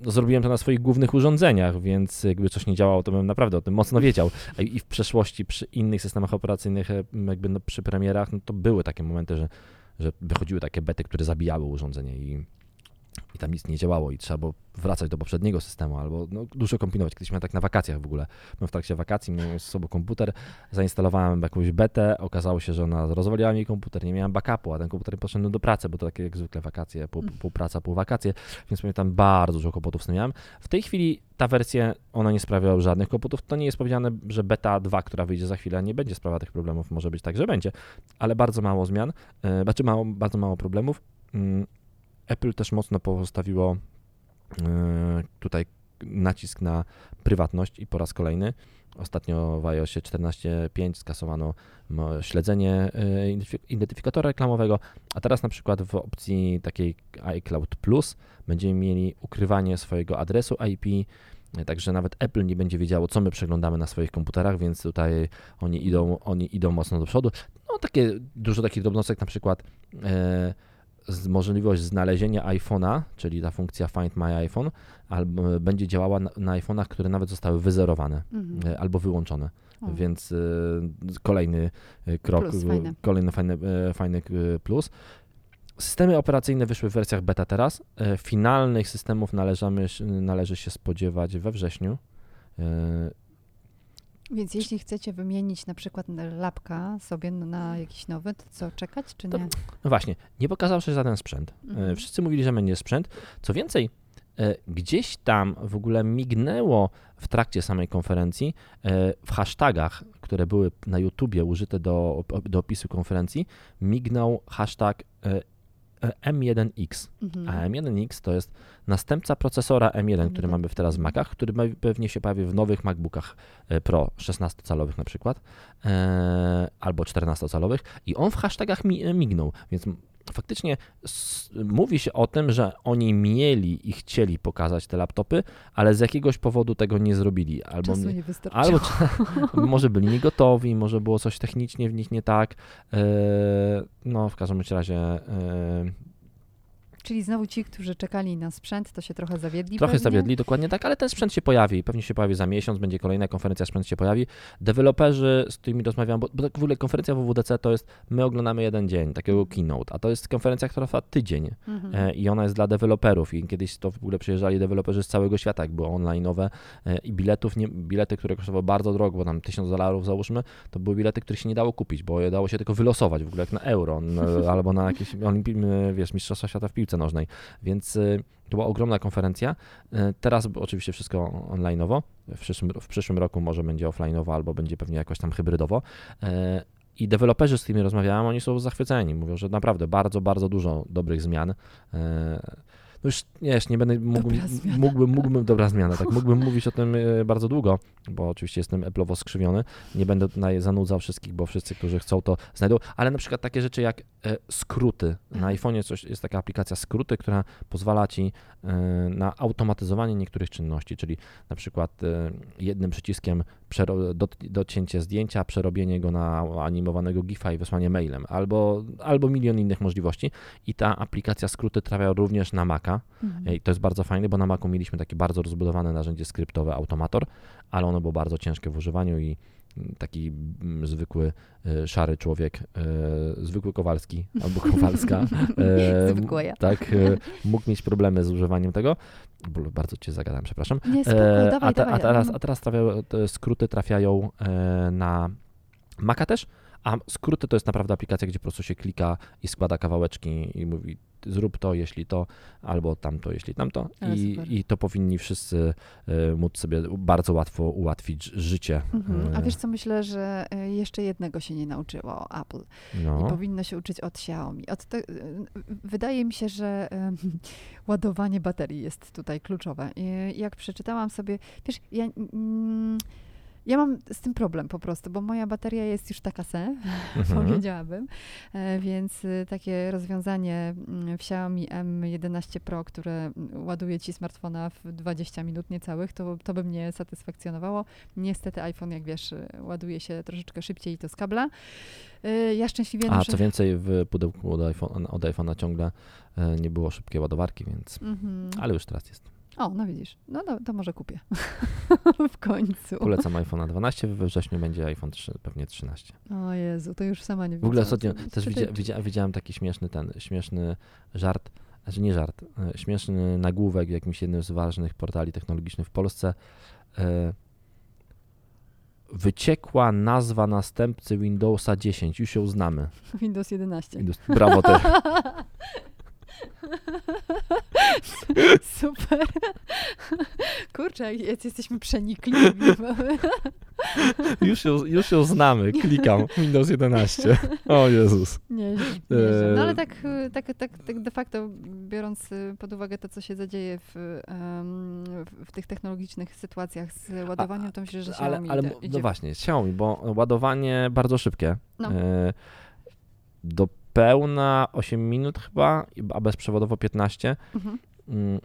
no, zrobiłem to na swoich głównych urządzeniach, więc jakby coś nie działało, to bym naprawdę o tym mocno wiedział. I w przeszłości przy innych systemach operacyjnych, e, jakby no, przy premierach, no, to były takie momenty, że, że wychodziły takie bety, które zabijały urządzenie i, i tam nic nie działało i trzeba było wracać do poprzedniego systemu albo no, dużo kombinować. Kiedyś miałem tak na wakacjach w ogóle. Byłem w trakcie wakacji, miałem z sobą komputer, zainstalowałem jakąś betę, okazało się, że ona rozwaliła mi komputer, nie miałem backupu, a ten komputer poszedł do pracy, bo to takie jak zwykle wakacje, pół, pół praca, pół wakacje, więc pamiętam bardzo dużo kłopotów z tym miałem. W tej chwili ta wersja, ona nie sprawia żadnych kłopotów. To nie jest powiedziane, że beta 2, która wyjdzie za chwilę, nie będzie sprawiała tych problemów. Może być tak, że będzie, ale bardzo mało zmian, yy, znaczy mało, bardzo mało problemów. Apple też mocno postawiło tutaj nacisk na prywatność i po raz kolejny. Ostatnio w iOSie 14.5 skasowano śledzenie identyfikatora reklamowego, a teraz na przykład w opcji takiej iCloud Plus będziemy mieli ukrywanie swojego adresu IP, Także nawet Apple nie będzie wiedziało, co my przeglądamy na swoich komputerach, więc tutaj oni idą, oni idą mocno do przodu. No takie dużo takich drobnostek, na przykład e, możliwość znalezienia iPhone'a, czyli ta funkcja Find My iPhone, albo będzie działała na, na iPhone'ach, które nawet zostały wyzerowane Mhm. e, albo wyłączone. O. Więc e, kolejny e, krok, Plus, fajne. kolejny fajny, e, fajny e, plus. Systemy operacyjne wyszły w wersjach beta teraz. E, Finalnych systemów należamy, należy się spodziewać we wrześniu. Więc jeśli chcecie wymienić na przykład lapka sobie na jakiś nowy, to co, czekać czy To- nie? No właśnie, nie pokazał się żaden sprzęt. E, Mhm. Wszyscy mówili, że będzie sprzęt. Co więcej, e, gdzieś tam w ogóle mignęło w trakcie samej konferencji e, w hashtagach, które były na YouTubie użyte do, do opisu konferencji, mignął hashtag M1X. Mhm. A M1X to jest następca procesora M1, który M1. mamy teraz w Macach, który pewnie się pojawi w nowych MacBookach e, Pro 16-calowych na przykład, e, albo 14-calowych i on w hashtagach mi, mignął, więc faktycznie mówi się o tym, że oni mieli i chcieli pokazać te laptopy, ale z jakiegoś powodu tego nie zrobili, albo Czasu nie, nie wystarczyło. Albo [LAUGHS] może byli niegotowi, może było coś technicznie w nich nie tak. E, No, w każdym razie e, Czyli znowu ci, którzy czekali na sprzęt, to się trochę zawiedli trochę pewnie? zawiedli, dokładnie tak, ale ten sprzęt się pojawi. Pewnie się pojawi za miesiąc, będzie kolejna konferencja, sprzęt się pojawi. Deweloperzy, z którymi rozmawiam, bo, bo tak w ogóle konferencja WWDC to jest, my oglądamy jeden dzień, takiego keynote, a to jest konferencja, która trwa tydzień. Mhm. E, i ona jest dla deweloperów i kiedyś to w ogóle przyjeżdżali deweloperzy z całego świata, jak było online'owe e, i biletów, nie, bilety, które kosztowały bardzo drogo, bo tam 1000 dolarów załóżmy, to były bilety, których się nie dało kupić, bo je dało się tylko wylosować w ogóle jak na euro [LAUGHS] albo na jakieś wiesz, mistrzostwa świata w piłce nożnej, więc y, to była ogromna konferencja. E, Teraz oczywiście wszystko online'owo, w przyszłym, w przyszłym roku może będzie offline'owo albo będzie pewnie jakoś tam hybrydowo. E, I deweloperzy, z którymi rozmawiałem, oni są zachwyceni. Mówią, że naprawdę bardzo, bardzo dużo dobrych zmian. No już nie, już nie będę mógł, mógłbym, mógłbym, dobra zmiana, tak, mógłbym mówić o tym bardzo długo, bo oczywiście jestem Apple'owo skrzywiony. Nie będę tutaj zanudzał wszystkich, bo wszyscy, którzy chcą, to znajdą, ale na przykład takie rzeczy jak skróty. Na iPhone'ie coś, jest taka aplikacja skróty, która pozwala ci e, na automatyzowanie niektórych czynności, czyli na przykład e, jednym przyciskiem docięcie zdjęcia, przerobienie go na animowanego GIFa i wysłanie mailem, albo, albo milion innych możliwości. I ta aplikacja skróty trafia również na Maca. Mhm. I to jest bardzo fajne, bo na Macu mieliśmy takie bardzo rozbudowane narzędzie skryptowe Automator, ale ono było bardzo ciężkie w używaniu i taki mm, zwykły, e, szary człowiek, e, zwykły Kowalski albo Kowalska, [LAUGHS] e, Zwykła ja. tak, mógł mieć problemy z używaniem tego. Bardzo cię zagadałem, przepraszam. Nie, spoko, E, dawaj, a, dawaj. a teraz, a teraz trafiają, skróty trafiają na Maca też, a skróty to jest naprawdę aplikacja, gdzie po prostu się klika i składa kawałeczki i mówi zrób to, jeśli to, albo tamto, jeśli tamto. Ale I, super. I to powinni wszyscy e, móc sobie bardzo łatwo ułatwić życie. Mhm. A E, wiesz co, myślę, że e, jeszcze jednego się nie nauczyło Apple. I no. powinno się uczyć od Xiaomi. Od te, wydaje mi się, że em, [LAUGHS] ładowanie baterii jest tutaj kluczowe. I jak przeczytałam sobie, wiesz, ja, mm, ja mam z tym problem po prostu, bo moja bateria jest już taka se, [LAUGHS] Mhm. powiedziałabym, E, więc y, takie rozwiązanie mm, w Xiaomi M11 Pro, które mm, ładuje ci smartfona w 20 minut niecałych, to, to by mnie satysfakcjonowało. Niestety iPhone, jak wiesz, y, ładuje się troszeczkę szybciej i to z kabla. Y, Ja szczęśliwie A noszę... co więcej, w pudełku od iPhone, od iPhone'a ciągle e, nie było szybkiej ładowarki, więc. Mhm. Ale już teraz jest. O, no widzisz. No to, to może kupię. [LAUGHS] w końcu. Polecam iPhone'a 12, we wrześniu będzie iPhone 3, pewnie 13. O Jezu, to już sama nie wiem. W ogóle ostatnio też widzia, widzia, widziałem taki śmieszny ten, śmieszny żart, znaczy nie żart, e, śmieszny nagłówek w jakimś jednym z ważnych portali technologicznych w Polsce. E, Wyciekła nazwa następcy Windowsa 10, już ją znamy. [LAUGHS] Windows 11. Windows, brawo ty. [LAUGHS] [LAUGHS] Super. Kurczę, jesteśmy przenikliwi. [LAUGHS] Już ją, już ją znamy, klikam, Windows 11. O Jezus. Nieźle, nieźle. No ale tak, tak, tak, tak de facto, biorąc pod uwagę to, co się zadzieje w, w, tych technologicznych sytuacjach z ładowaniem, to myślę, że Ale, Xiaomi ale idzie, no właśnie, Xiaomi, bo ładowanie bardzo szybkie. No. E, do pełna 8 minut chyba, a bezprzewodowo 15. Mhm. Mm.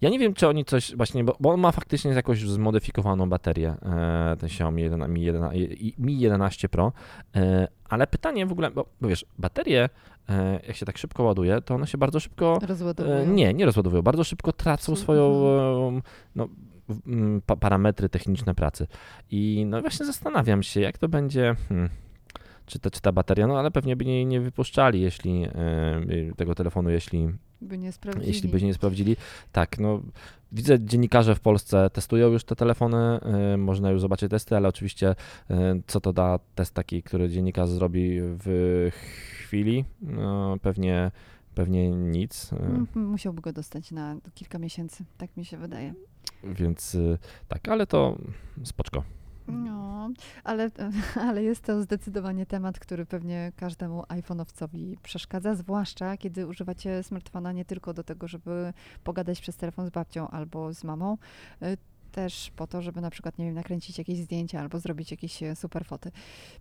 Ja nie wiem, czy oni coś właśnie, bo, bo on ma faktycznie jakąś zmodyfikowaną baterię, e, ten Xiaomi 11, Mi, 11, i- Mi 11 Pro, e, ale pytanie w ogóle, bo, bo wiesz, baterie, e, jak się tak szybko ładuje, to one się bardzo szybko Rozładowują. E, Nie, nie rozładowują. Bardzo szybko tracą swoją no, parametry techniczne pracy. I no właśnie zastanawiam się, jak to będzie. Hmm, czy, ta, czy ta bateria, no ale pewnie by jej nie wypuszczali, jeśli e, tego telefonu, jeśli, By nie sprawdzili. jeśli by nie sprawdzili. Tak, no widzę dziennikarze w Polsce testują już te telefony, e, można już zobaczyć testy, ale oczywiście e, co to da test taki, który dziennikarz zrobi w chwili, no, pewnie, pewnie nic. Musiałby go dostać na kilka miesięcy, tak mi się wydaje. Więc tak, ale to spoczko. No, ale, [LAUGHS] ale jest to zdecydowanie temat, który pewnie każdemu iPhone'owcowi przeszkadza, zwłaszcza kiedy używacie smartfona nie tylko do tego, żeby pogadać przez telefon z babcią albo z mamą, y, też po to, żeby na przykład, nie wiem, nakręcić jakieś zdjęcia albo zrobić jakieś e, super foty.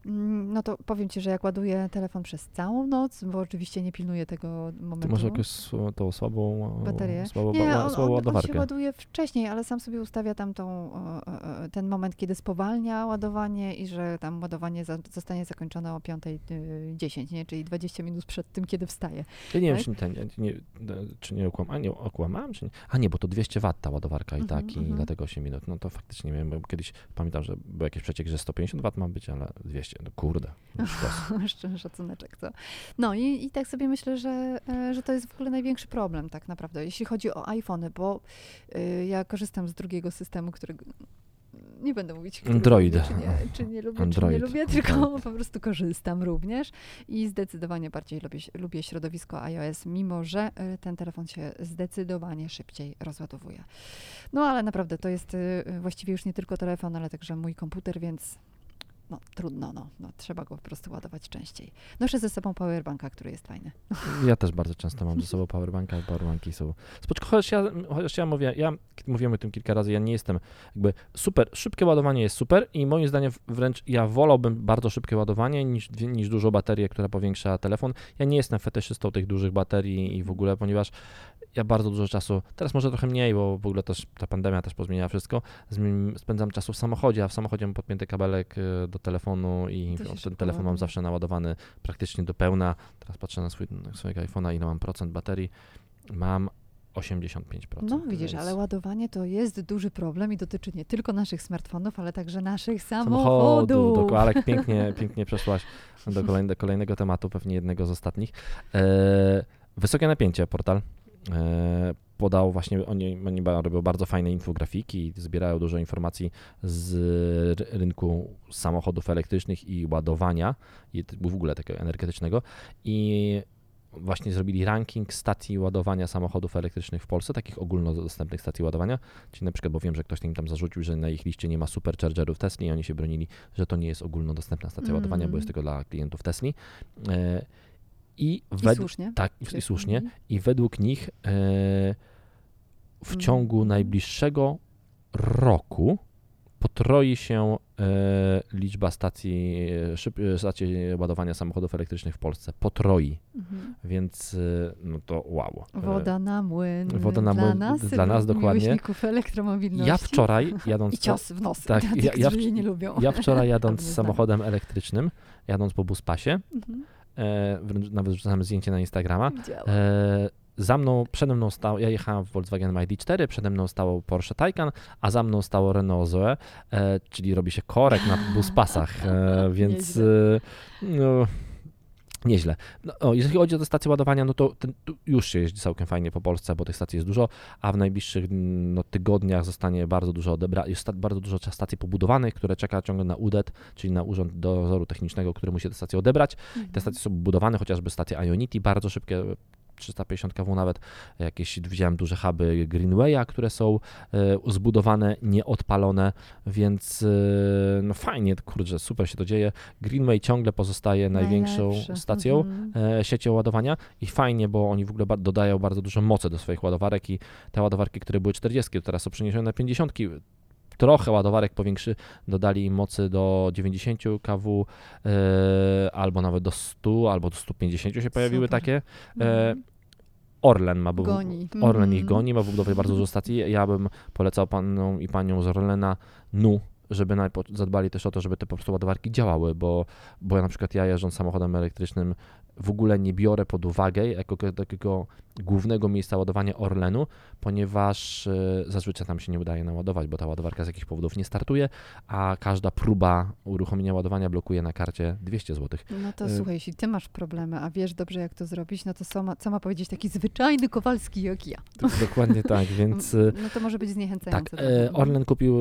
Mm, No to powiem Ci, że jak ładuję telefon przez całą noc, bo oczywiście nie pilnuję tego momentu. może jakąś sł- tą słabą, Baterię? słabą, Nie, on, słabą on, on się ładuje wcześniej, ale sam sobie ustawia tam tą, e, e, e, ten moment, kiedy spowalnia ładowanie i że tam ładowanie zostanie zakończone o 5.10, nie? czyli 20 minut przed tym, kiedy wstaje. Ja nie wiem, tak? czy, ten, nie, czy nie okłamałem, nie czy nie? A nie, bo to 200 W ta ładowarka i Mhm, tak, i mhm. dlatego 8 minut. No to faktycznie nie wiem, bo kiedyś pamiętam, że był jakiś przeciek, że 150 W ma być, ale 200, no kurde. no [LAUGHS] szacuneczek, co? No i, i tak sobie myślę, że, e, że to jest w ogóle największy problem tak naprawdę, jeśli chodzi o iPhony, bo y, ja korzystam z drugiego systemu, którego nie będę mówić, Android. lubię, czy nie, czy nie lubię, Android. czy nie lubię, tylko Android. [LAUGHS] po prostu korzystam również i zdecydowanie bardziej lubię, lubię środowisko iOS, mimo że y, ten telefon się zdecydowanie szybciej rozładowuje. No ale naprawdę to jest y, właściwie już nie tylko telefon, ale także mój komputer, więc no trudno, no, no, trzeba go po prostu ładować częściej. Noszę ze sobą powerbanka, który jest fajny. [LAUGHS] Ja też bardzo często mam ze sobą powerbanka powerbanki są spoczko, chociaż ja, chociaż ja mówię, ja mówiłem o tym kilka razy, ja nie jestem jakby super, szybkie ładowanie jest super i moim zdaniem wręcz ja wolałbym bardzo szybkie ładowanie niż, niż dużo baterię, która powiększa telefon. Ja nie jestem fetyszystą tych dużych baterii i w ogóle, ponieważ ja bardzo dużo czasu, teraz może trochę mniej, bo w ogóle też ta pandemia też pozmieniała wszystko, spędzam czasu w samochodzie, a w samochodzie mam podpięty kabelek y, do telefonu i ten telefon mam zawsze naładowany praktycznie do pełna. Teraz patrzę na, swój, na swojego iPhone'a, ile mam procent baterii. Mam 85%. No widzisz, więc... ale ładowanie to jest duży problem i dotyczy nie tylko naszych smartfonów, ale także naszych samochodów. Samochodu, ale pięknie, [LAUGHS] pięknie przeszłaś do kolejnego, kolejnego tematu, pewnie jednego z ostatnich. E, wysokie napięcie, portal. E, podał właśnie, oni, oni robią bardzo fajne infografiki, zbierają dużo informacji z rynku samochodów elektrycznych i ładowania, i w ogóle takiego energetycznego i właśnie zrobili ranking stacji ładowania samochodów elektrycznych w Polsce, takich ogólnodostępnych stacji ładowania, czyli na przykład, bo wiem, że ktoś im tam zarzucił, że na ich liście nie ma superchargerów Tesla i oni się bronili, że to nie jest ogólnodostępna stacja mm. ładowania, bo jest tylko dla klientów Tesla. E, I, I słusznie. Tak, i, i słusznie. Mm. I według nich e, w mm. ciągu najbliższego roku potroi się e, liczba stacji, e, szyb, e, stacji ładowania samochodów elektrycznych w Polsce. Potroi. Mhm. Więc no to wow. Woda na młyn. Woda na młyn dla nas, dla nas dokładnie. elektromobilności. Ja wczoraj jadąc... [LAUGHS] I cios w nos tak, ja, ja, nie lubią. Ja wczoraj [LAUGHS] jadąc samochodem elektrycznym, jadąc po buspasie, mhm. E, nawet wrzucałem zdjęcie na Instagrama, e, za mną, przede mną stał, ja jechałem w Volkswagen ID4, przede mną stało Porsche Taycan, a za mną stało Renault Zoe, e, czyli robi się korek na [LAUGHS] buspasach, więc no, Nieźle. No, o, jeżeli chodzi o te stacje ładowania, no to ten, już się jeździ całkiem fajnie po Polsce, bo tych stacji jest dużo, a w najbliższych no, tygodniach zostanie bardzo dużo odebra- jest bardzo dużo stacji pobudowanych, które czeka ciągle na UDET, czyli na Urząd Dozoru Technicznego, który musi te stacje odebrać. Mhm. Te stacje są budowane, chociażby stacja Ionity, bardzo szybkie 350 kW nawet, jakieś widziałem duże huby Greenwaya, które są e, zbudowane, nieodpalone, więc e, no fajnie, kurczę, super się to dzieje. Greenway ciągle pozostaje największą Najlepszy. stacją mhm. siecią ładowania i fajnie, bo oni w ogóle dodają bardzo dużo mocy do swoich ładowarek i te ładowarki, które były 40, to teraz są przeniesione na 50 trochę ładowarek powiększy, dodali mocy do 90 kW, e, albo nawet do 100, albo do 150 się pojawiły Super. takie. E, mhm. Orlen ma goni. Orlen mm. ich goni, ma budowie bardzo dużo stacji. Ja bym polecał panom i paniom z Orlena NU, żeby zadbali też o to, żeby te po prostu ładowarki działały, bo, bo ja na przykład ja jeżdżąc samochodem elektrycznym w ogóle nie biorę pod uwagę jako takiego głównego miejsca ładowania Orlenu, ponieważ e, zazwyczaj tam się nie udaje naładować, bo ta ładowarka z jakichś powodów nie startuje, a każda próba uruchomienia ładowania blokuje na karcie 200 zł. No to y słuchaj, jeśli ty masz problemy, a wiesz dobrze jak to zrobić, no to co ma, co ma powiedzieć taki zwyczajny Kowalski jak ja? Dokładnie tak, [LAUGHS] więc... No to może być zniechęcające. Tak, Orlen kupił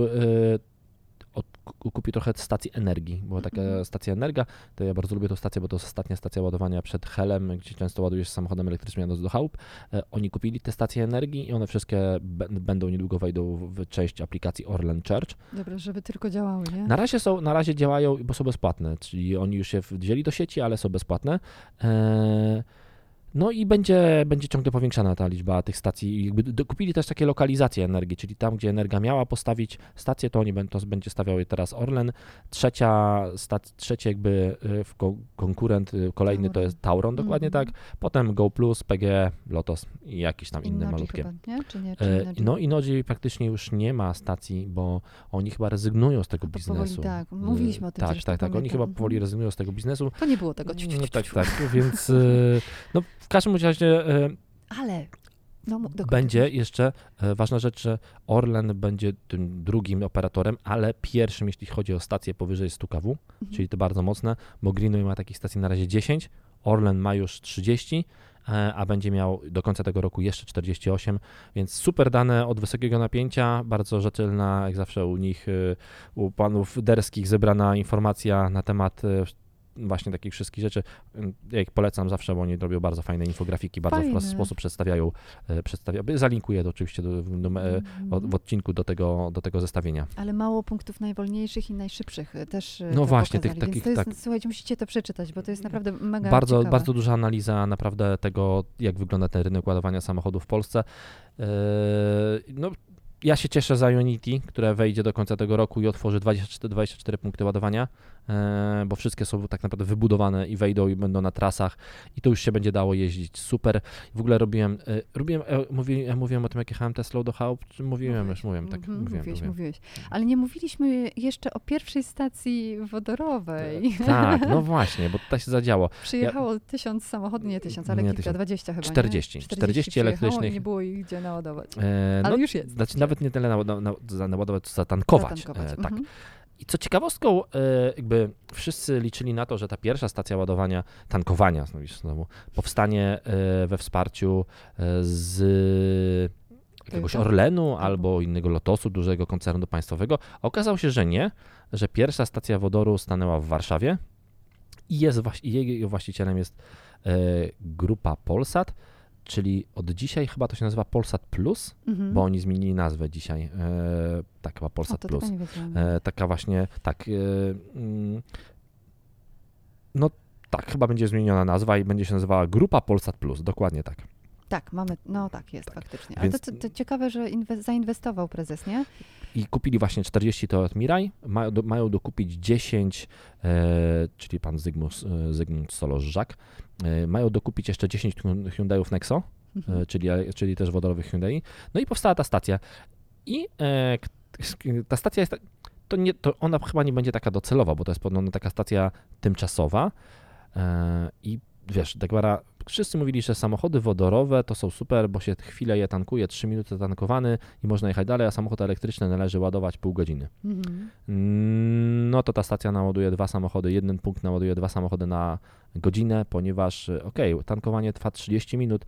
od, kupi trochę stacji energii. Była taka -hmm. stacja Energa, to ja bardzo lubię tę stację, bo to jest ostatnia stacja ładowania przed Helem, gdzie często ładujesz samochodem elektrycznym jadąc do chałup. E, oni kupili te stacje energii i one wszystkie będą niedługo wejdą w część aplikacji Orlen Church. Dobra, żeby tylko działały, nie? Na razie są, na razie działają, bo są bezpłatne, czyli oni już się wzięli do sieci, ale są bezpłatne. Eee, no i będzie, będzie ciągle powiększana ta liczba tych stacji. Jakby kupili też takie lokalizacje energii, czyli tam, gdzie Energia miała postawić stację, to oni będą, to będzie stawiał je teraz Orlen. Trzecia, stac, trzeci jakby y, konkurent y, kolejny Tauron. to jest Tauron, dokładnie mm tak. Potem Go Plus, PG, Lotos i jakieś tam inne malutkie. Chyba, nie? Czy nie? Czy e, no praktycznie już nie ma stacji, bo oni chyba rezygnują z tego biznesu. Powoli, tak, mówiliśmy o tym. Tak, tak, tak. Oni chyba powoli mhm. rezygnują z tego biznesu. To nie było tego. No, tak, tak. Więc y, no, w każdym razie. E, Ale. No, będzie jeszcze e, ważna rzecz, że Orlen będzie tym drugim operatorem, ale pierwszym, jeśli chodzi o stacje powyżej 100 kW, mhm. czyli to bardzo mocne, bo Greenway ma takich stacji na razie 10, Orlen ma już 30, e, a będzie miał do końca tego roku jeszcze 48, więc super dane od wysokiego napięcia, bardzo rzetelna, jak zawsze u nich, u panów derskich zebrana informacja na temat właśnie takich wszystkich rzeczy. Ja ich polecam zawsze, bo oni robią bardzo fajne infografiki, bardzo w prosty sposób przedstawiają, e, przedstawia, zalinkuję to oczywiście do, do, e, w odcinku do tego, do tego zestawienia. Ale mało punktów najwolniejszych i najszybszych y, też No właśnie, tych pokazali. Więc takich- jest, tak. Słuchajcie, musicie to przeczytać, bo to jest naprawdę mega Bardzo, ciekawe. bardzo duża analiza naprawdę tego, jak wygląda ten rynek ładowania samochodów w Polsce. No, ja się cieszę za Unity, które wejdzie do końca tego roku i otworzy 24, 24 punkty ładowania, bo wszystkie są tak naprawdę wybudowane i wejdą i będą na trasach i to już się będzie dało jeździć super. W ogóle robiłem, e, robiłem e, mówi, ja mówiłem o tym, jak jechałem Teslą do czy mówiłem, już mówiłem, tak, Mhm, mówiłem, mówiłeś, mówiłem. mówiłeś. Ale nie mówiliśmy jeszcze o pierwszej stacji wodorowej. Tak, no właśnie, bo tutaj się zadziało. Przyjechało tysiąc samochodów, nie tysiąc, ale Nie kilka. 20 chyba, 40, nie? 40 przyjechało elektrycznych. i nie było ich gdzie naładować. E, Ale no, już jest. Znaczy nawet nie tyle naładować, co zatankować. Zatankować. E, tak. Mhm. I co ciekawostką, e, jakby wszyscy liczyli na to, że ta pierwsza stacja ładowania, tankowania znowu, powstanie e, we wsparciu e, z jakiegoś? Orlenu Albo- innego Lotosu, dużego koncernu państwowego. A Okazało się, że nie, że pierwsza stacja wodoru stanęła w Warszawie i jest, jej właścicielem jest grupa Polsat, czyli od dzisiaj chyba to się nazywa Polsat Plus, Mhm. bo oni zmienili nazwę dzisiaj. E, tak, chyba o, Polsat to Plus. E, taka właśnie, tak. E, mm, no tak, chyba będzie zmieniona nazwa i będzie się nazywała Grupa Polsat Plus, dokładnie tak. Tak, mamy, no tak jest faktycznie. Ale Więc- to, to, to ciekawe, że inwe, zainwestował prezes, nie? I kupili właśnie 40 Toyota Mirai, mają, do, mają dokupić 10, e, czyli pan Zygmunt, e, Zygmunt Solosz-Żak, e, mają dokupić jeszcze 10 Hyun- Hyundaiów Nexo, Mhm. czyli, czyli też wodorowych Hyundai. No i powstała ta stacja. I ta stacja jest, to nie, to ona chyba nie będzie taka docelowa, bo to jest podobno taka stacja tymczasowa. I wiesz, Dagmara, wszyscy mówili, że samochody wodorowe to są super, bo się chwilę je tankuje, 3 minuty tankowany i można jechać dalej, a samochód elektryczny należy ładować pół godziny. Mhm. No to ta stacja naładuje dwa samochody, jeden punkt naładuje dwa samochody na godzinę, ponieważ okej, tankowanie trwa 30 minut,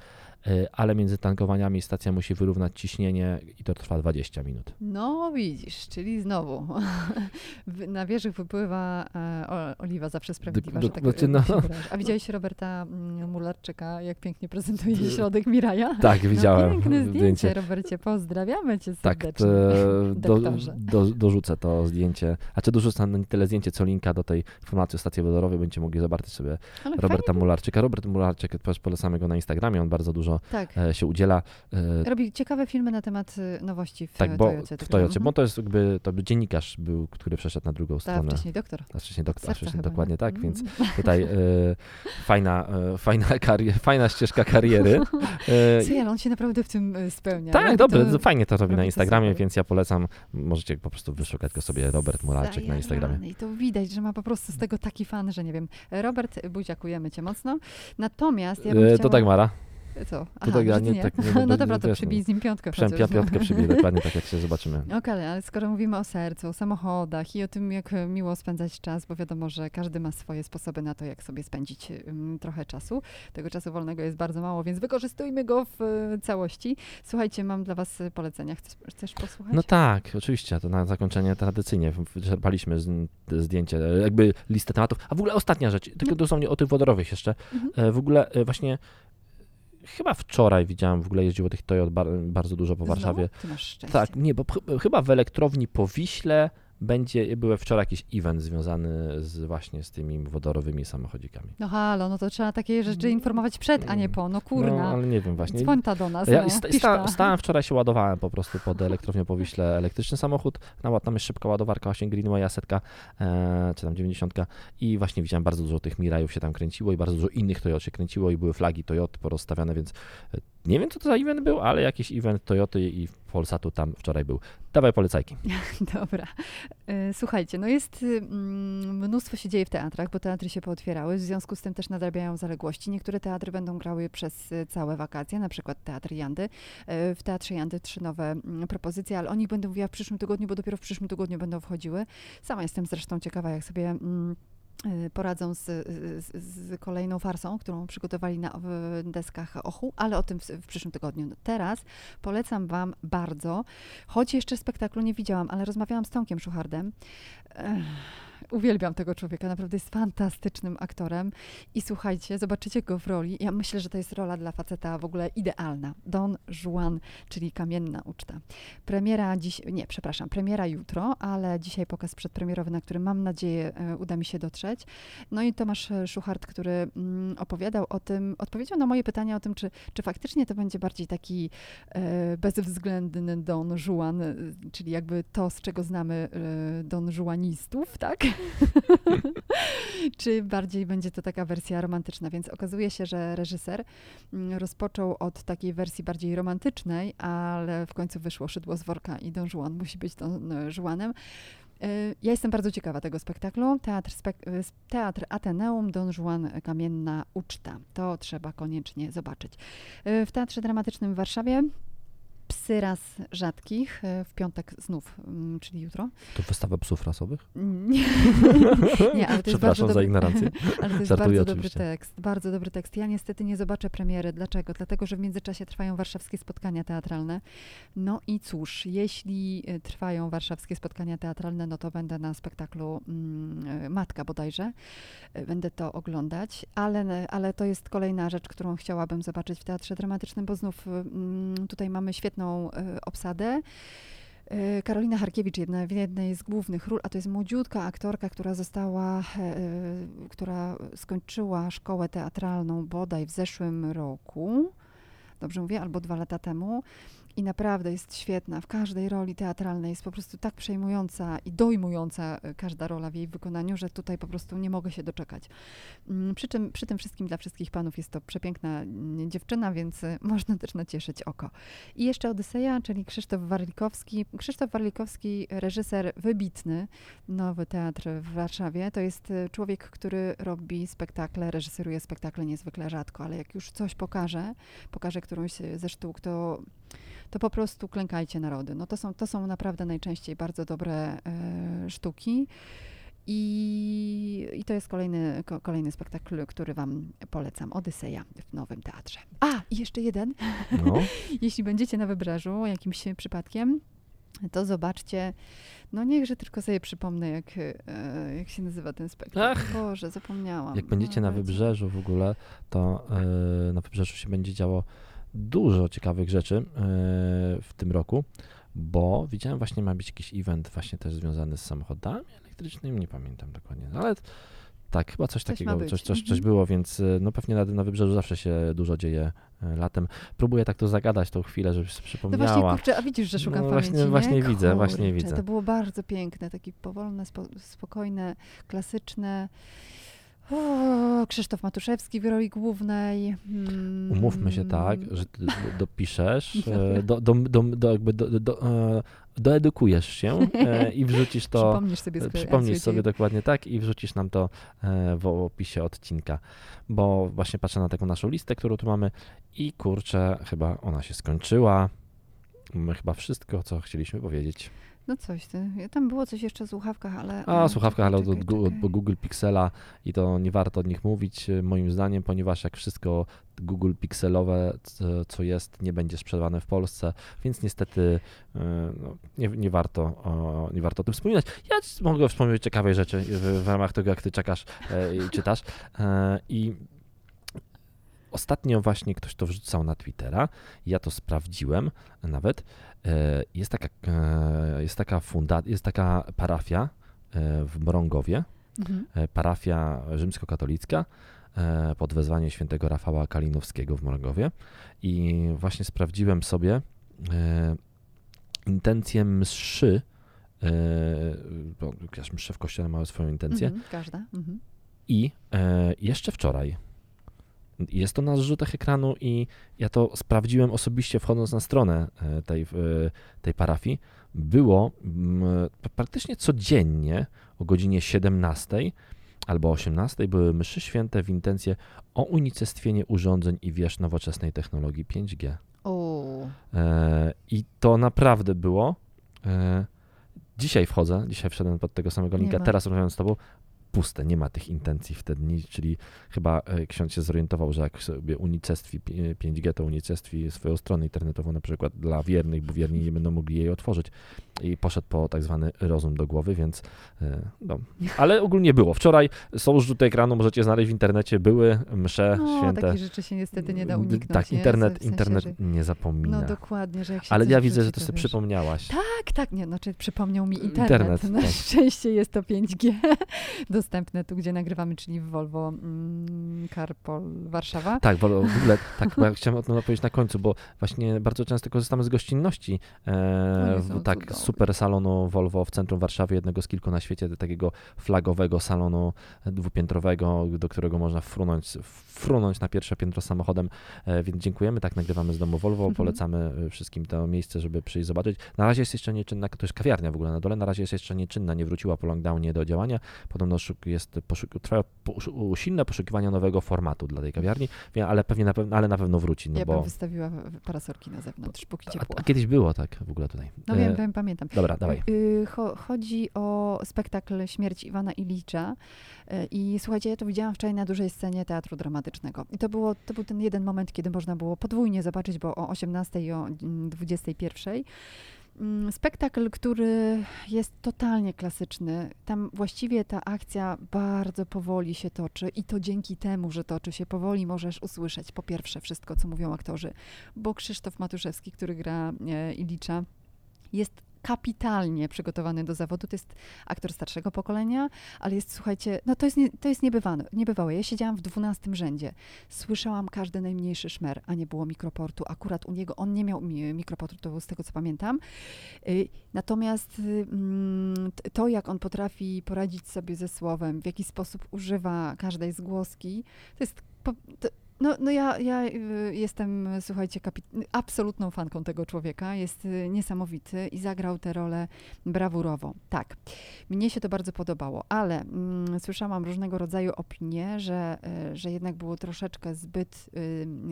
ale między tankowaniami stacja musi wyrównać ciśnienie i to trwa 20 minut. No widzisz, czyli znowu [LAUGHS] na wierzch wypływa e, oliwa zawsze sprawiedliwa, Dok- że dok- tak znaczy, no. A widziałeś Roberta mm, Mularczyka, jak pięknie prezentuje środek Miraja? Tak, widziałem No, piękne zdjęcie. zdjęcie, Robercie, pozdrawiamy cię Tak, serdecznie. to, do, do, dorzucę to zdjęcie. A czy dorzucę no, nie tyle zdjęcie, co linka do tej informacji o stacji wodorowej, będziecie mogli zobaczyć sobie Ale Roberta fajnie, Mularczyka. Robert Mularczyk, polecamy go na Instagramie, on bardzo dużo Tak, e, się udziela. E, robi ciekawe filmy na temat y, nowości w tak, bo Toyocie. w Toyocie, Mhm. bo to jest jakby, to by dziennikarz był, który przeszedł na drugą Tak, stronę. wcześniej doktor. A wcześniej, dok- a wcześniej chyba, dokładnie nie? tak, Mm. więc tutaj e, fajna, e, fajna, karier, fajna ścieżka kariery. E, Słuchaj, on się naprawdę w tym spełnia. tak, dobrze, to- fajnie to robi na Instagramie, więc ja polecam, możecie po prostu wyszukać go sobie, Robert Mularczyk na Instagramie. I to widać, że ma po prostu z tego taki fan, że nie wiem. Robert, buziakujemy cię mocno. Natomiast ja bym E, chciała... To Dagmara, Co? to tak, ja nie- nie. tak nie [LAUGHS] no będę- dobra, to wiesz, przybij z nim piątkę Przem, chociaż. piątkę przybij, dokładnie [LAUGHS] tak jak się zobaczymy. Okej, ale skoro mówimy o sercu, o samochodach i o tym, jak miło spędzać czas, bo wiadomo, że każdy ma swoje sposoby na to, jak sobie spędzić ym, trochę czasu. Tego czasu wolnego jest bardzo mało, więc wykorzystujmy go w e, całości. Słuchajcie, mam dla was e, polecenia. Chcesz, chcesz posłuchać? No tak, oczywiście, to na zakończenie tradycyjnie wyczerpaliśmy zdjęcie, jakby listę tematów. A w ogóle ostatnia rzecz, tylko dosłownie o tych wodorowych jeszcze. Mhm. E, W ogóle e, właśnie chyba wczoraj widziałem, w ogóle jeździło tych Toyot bar, bardzo dużo po Znowu? Warszawie. Ty masz szczęście. Tak, nie, bo ch- chyba w elektrowni po Wiśle będzie, był wczoraj jakiś event związany z właśnie z tymi wodorowymi samochodzikami. No halo, no to trzeba takie rzeczy informować przed, a nie po. No No, kurna. ale nie wiem właśnie. Dzwoń ta do nas, Ja no, sta, sta, ta. stałem wczoraj się ładowałem po prostu pod elektrownią po Wiśle elektryczny samochód. No, tam jest szybka ładowarka, właśnie Greenwaya setka, e, czy tam 90. I właśnie widziałem bardzo dużo tych Mirajów się tam kręciło i bardzo dużo innych Toyot się kręciło i były flagi Toyot porozstawiane, więc e, nie wiem co to za event był, ale jakiś event Toyoty i Polsatu tam wczoraj był. Dawaj polecajki. [LAUGHS] Dobra. E, Słuchajcie, no jest mm, mnóstwo się dzieje w teatrach, bo teatry się pootwierały, w związku z tym też nadrabiają zaległości. Niektóre teatry będą grały przez y, całe wakacje, na przykład Teatr Jandy. E, W Teatrze Jandy trzy nowe mm, propozycje, ale o nich będę mówiła w przyszłym tygodniu, bo dopiero w przyszłym tygodniu będą wchodziły. Sama jestem zresztą ciekawa, jak sobie mm, poradzą z, z, z kolejną farsą, którą przygotowali na deskach Ochu, ale o tym w, w przyszłym tygodniu. Teraz polecam Wam bardzo, choć jeszcze spektaklu nie widziałam, ale rozmawiałam z Tomkiem Szuchardem. Ech, uwielbiam tego człowieka, naprawdę jest fantastycznym aktorem. I słuchajcie, zobaczycie go w roli. Ja myślę, że to jest rola dla faceta w ogóle idealna. Don Juan, czyli Kamienna Uczta. Premiera dziś, nie, przepraszam, premiera jutro, ale dzisiaj pokaz przedpremierowy, na który mam nadzieję e, uda mi się dotrzeć. No i Tomasz Szuchart, który mm, opowiadał o tym, odpowiedział na moje pytanie o tym, czy, czy faktycznie to będzie bardziej taki e, bezwzględny Don Juan, e, czyli jakby to, z czego znamy e, Don Juanistów, tak? [LAUGHS] czy bardziej będzie to taka wersja romantyczna. Więc okazuje się, że reżyser mm, rozpoczął od takiej wersji bardziej romantycznej, ale w końcu wyszło szydło z worka i Don Juan musi być Don Juanem. E, ja jestem bardzo ciekawa tego spektaklu. Teatr, spek e, Teatr Ateneum, Don Juan Kamienna Uczta. To trzeba koniecznie zobaczyć. E, w Teatrze Dramatycznym w Warszawie Psy raz rzadkich e, w piątek znów, mm, czyli jutro. To wystawa psów rasowych? Nie, [LAUGHS] nie ale to jest bardzo dobry, za ignorancję. [LAUGHS] ale to jest Żartuję bardzo dobry oczywiście. tekst, bardzo dobry tekst. Ja niestety nie zobaczę premiery. Dlaczego? Dlatego, że w międzyczasie trwają warszawskie spotkania teatralne. No i cóż, jeśli e, trwają warszawskie spotkania teatralne, no to będę na spektaklu mm, e, Matka bodajże. Będę to oglądać, ale, ale to jest kolejna rzecz, którą chciałabym zobaczyć w Teatrze Dramatycznym, bo znów mm, tutaj mamy świetną e, obsadę. E, Karolina Harkiewicz, jedna, w jednej z głównych ról, a to jest młodziutka aktorka, która została, e, która skończyła szkołę teatralną bodaj w zeszłym roku, dobrze mówię, albo dwa lata temu. I naprawdę jest świetna. W każdej roli teatralnej jest po prostu tak przejmująca i dojmująca e, każda rola w jej wykonaniu, że tutaj po prostu nie mogę się doczekać. Mm, Przy, czym, przy tym wszystkim dla wszystkich panów jest to przepiękna mm, dziewczyna, więc e, [LAUGHS] można też nacieszyć oko. I jeszcze Odyseja, czyli Krzysztof Warlikowski. Krzysztof Warlikowski, reżyser wybitny, nowy teatr w Warszawie. To jest e, człowiek, który robi spektakle, reżyseruje spektakle niezwykle rzadko, ale jak już coś pokaże, pokaże którąś ze sztuk, to to po prostu klękajcie narody. No to są, to są naprawdę najczęściej bardzo dobre e, sztuki. I, I to jest kolejny, ko, kolejny spektakl, który Wam polecam. Odyseja w Nowym Teatrze. A, i jeszcze jeden. No. [LAUGHS] Jeśli będziecie na wybrzeżu jakimś przypadkiem, to zobaczcie. No niechże tylko sobie przypomnę, jak, e, jak się nazywa ten spektakl. Ach. Boże, zapomniałam. Jak będziecie na No, wiecie. wybrzeżu w ogóle, to e, na wybrzeżu się będzie działo dużo ciekawych rzeczy e, w tym roku, bo widziałem właśnie ma być jakiś event właśnie też związany z samochodami elektrycznymi, nie pamiętam dokładnie, ale tak, chyba coś, Coś takiego, coś, coś, coś mhm. było, więc e, no pewnie na, na wybrzeżu zawsze się dużo dzieje e, latem. Próbuję tak to zagadać tą chwilę, żeby się No przypomniała. właśnie, kurczę, a widzisz, że szukam No pamięci, właśnie- nie? właśnie widzę, właśnie Kurczę, widzę. To było bardzo piękne, takie powolne, spo, spokojne, klasyczne. Krzysztof Matuszewski w roli głównej. Mm, Umówmy się tak, że ty dopiszesz, [LAUGHS] e, do, do, do, do, jakby do, do, e, doedukujesz się e, i [LAUGHS] wrzucisz to, Przypomnisz sobie przypomnisz sobie do... dokładnie tak i wrzucisz nam to w opisie odcinka, bo właśnie patrzę na taką naszą listę, którą tu mamy i kurczę, chyba ona się skończyła. Mamy chyba wszystko, co chcieliśmy powiedzieć. No coś, ty. tam było coś jeszcze o słuchawkach, ale... A, o, słuchawka, ale od, czekaj, od, czekaj. od Google Pixela i to nie warto od nich mówić, e, moim zdaniem, ponieważ jak wszystko Google Pixelowe, co, jest, nie będzie sprzedawane w Polsce, więc niestety e, no, nie, nie, warto, o, nie warto o tym wspominać. Ja mogę wspomnieć ciekawej rzeczy w, w ramach tego, jak ty czekasz e, i czytasz. E, I ostatnio właśnie ktoś to wrzucał na Twittera, ja to sprawdziłem nawet. E, Jest taka, e, jest taka funda, jest taka parafia e, w Mrągowie, Mhm. parafia rzymskokatolicka pod wezwaniem świętego Rafała Kalinowskiego w Mrągowie i właśnie sprawdziłem sobie intencję mszy, bo msze w kościele ma swoją intencję Mhm, każda. Mhm. i jeszcze wczoraj jest to na zrzutach ekranu i ja to sprawdziłem osobiście wchodząc na stronę e, tej, e, tej parafii. Było mm, praktycznie codziennie o godzinie 17 albo 18 były mszy święte w intencję o unicestwienie urządzeń i wież nowoczesnej technologii 5G. O, E, I to naprawdę było. Dzisiaj wchodzę, dzisiaj wszedłem pod tego samego linka, teraz rozmawiam z tobą. Puste, nie ma tych intencji w te dni, czyli chyba e, ksiądz się zorientował, że jak sobie unicestwi pi- 5G, to unicestwi swoją stronę internetową na przykład dla wiernych, bo wierni nie będą mogli jej otworzyć. i poszedł po tak zwany rozum do głowy, więc e, no. Ale ogólnie było. Wczoraj są rzuty ekranu, możecie znaleźć w internecie, były msze No, święte. takich rzeczy się niestety nie da uniknąć. Tak, nie? internet, sensie, internet że- nie zapomina. No dokładnie, że jak się Ale ja widzę, że to sobie wiesz. przypomniałaś. Tak, tak, nie, znaczy przypomniał mi internet. Internet, Na tak. szczęście jest to 5G [LAUGHS] dostępne tu, gdzie nagrywamy, czyli w Volvo mm, Carpol Warszawa. Tak, w ogóle, tak, bo ja [LAUGHS] chciałem o tym opowiedzieć na końcu, bo właśnie bardzo często korzystamy z gościnności. E, są w, tak, cudowni. super salonu Volvo w centrum Warszawy, jednego z kilku na świecie, takiego flagowego salonu dwupiętrowego, do którego można frunąć, frunąć na pierwsze piętro samochodem, e, więc dziękujemy, tak nagrywamy z domu Volvo, Mhm. polecamy e, wszystkim to miejsce, żeby przyjść zobaczyć. Na razie jest jeszcze nieczynna, to jest kawiarnia w ogóle na dole, na razie jest jeszcze nieczynna, nie wróciła po lockdownie do działania, podobno szuk- jest poszuk- trwają poszu- usilne poszukiwania nowego formatu dla tej kawiarni, ale pewnie na pewno, ale na pewno wróci, no ja bo... bym wystawiła parasolki na zewnątrz, póki ciepło. a kiedyś było tak w ogóle tutaj. No E, wiem, wiem, pamiętam. Dobra, dawaj. Y, cho- chodzi o spektakl Śmierć Iwana Ilicza. Y, I słuchajcie, ja to widziałam wczoraj na dużej scenie teatru dramatycznego. I to, było, to był ten jeden moment, kiedy można było podwójnie zobaczyć, bo o 18 i o mm, 21. Mm, Spektakl, który jest totalnie klasyczny. Tam właściwie ta akcja bardzo powoli się toczy i to dzięki temu, że toczy się powoli, możesz usłyszeć po pierwsze wszystko, co mówią aktorzy, bo Krzysztof Matuszewski, który gra e, Ilicza, jest kapitalnie przygotowany do zawodu. To jest aktor starszego pokolenia, ale jest, słuchajcie, no to jest, nie, to jest niebywałe, niebywałe. Ja siedziałam w dwunastym rzędzie. Słyszałam każdy najmniejszy szmer, a nie było mikroportu. Akurat u niego, on nie miał mi- mikroportu, z tego co pamiętam. Y, Natomiast mm, to, jak on potrafi poradzić sobie ze słowem, w jaki sposób używa każdej zgłoski, to jest... To, no, no ja, ja y, jestem, słuchajcie, absolutną fanką tego człowieka. Jest y, niesamowity i zagrał tę rolę brawurowo. Tak, mnie się to bardzo podobało, ale mm, słyszałam różnego rodzaju opinie, że, y, że jednak było troszeczkę zbyt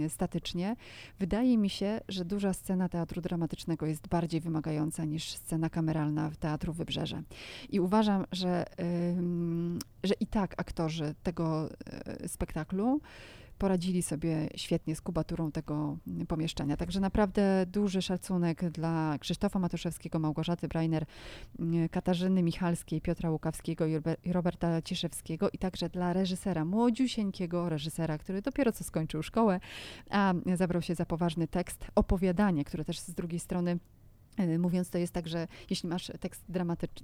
y, statycznie. Wydaje mi się, że duża scena teatru dramatycznego jest bardziej wymagająca niż scena kameralna w Teatru Wybrzeże. I uważam, że, ym, że i tak aktorzy tego y, spektaklu poradzili sobie świetnie z kubaturą tego pomieszczenia. Także naprawdę duży szacunek dla Krzysztofa Matuszewskiego, Małgorzaty Breiner, mm, Katarzyny Michalskiej, Piotra Łukawskiego i Robe- i Roberta Ciszewskiego i także dla reżysera, młodziusieńkiego reżysera, który dopiero co skończył szkołę, a zabrał się za poważny tekst, opowiadanie, które też z drugiej strony Mówiąc, to jest tak, że jeśli masz tekst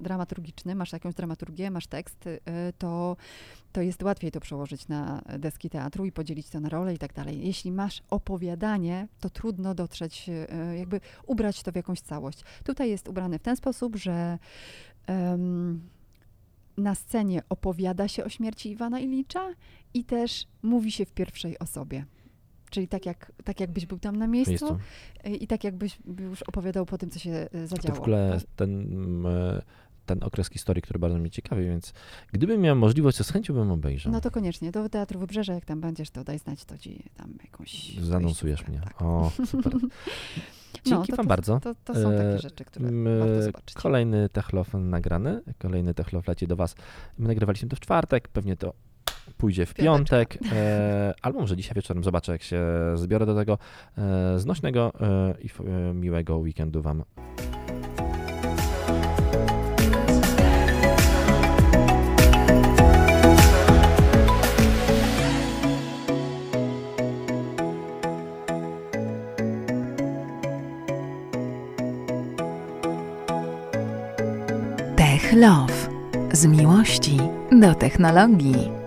dramaturgiczny, masz jakąś dramaturgię, masz tekst, y, to, to jest łatwiej to przełożyć na deski teatru i podzielić to na role i tak dalej. Jeśli masz opowiadanie, to trudno dotrzeć, y, jakby ubrać to w jakąś całość. Tutaj jest ubrane w ten sposób, że em, na scenie opowiada się o śmierci Iwana Ilicza i też mówi się w pierwszej osobie. Czyli tak, jak, tak jakbyś był tam na miejscu, miejscu. y, i tak jakbyś już opowiadał po tym, co się y, To zadziało. w ogóle ten, e, ten okres historii, który bardzo mnie ciekawi, więc gdybym miał możliwość, to z chęcią bym obejrzał. No to koniecznie, do Teatru Wybrzeża, jak tam będziesz, to daj znać, to ci tam jakąś... Zanonsujesz mnie. Tak. O, super. [LAUGHS] No, Dzięki to, wam to, bardzo. To, to są E, takie rzeczy, które warto e, zobaczyć. Kolejny Techlof nagrany, kolejny Techlof leci do Was. My nagrywaliśmy to w czwartek, pewnie to pójdzie w piątek, e, albo może dzisiaj wieczorem zobaczę, jak się zbiorę do tego e, znośnego e, i f- e, miłego weekendu Wam. Tech Love. Z miłości do technologii.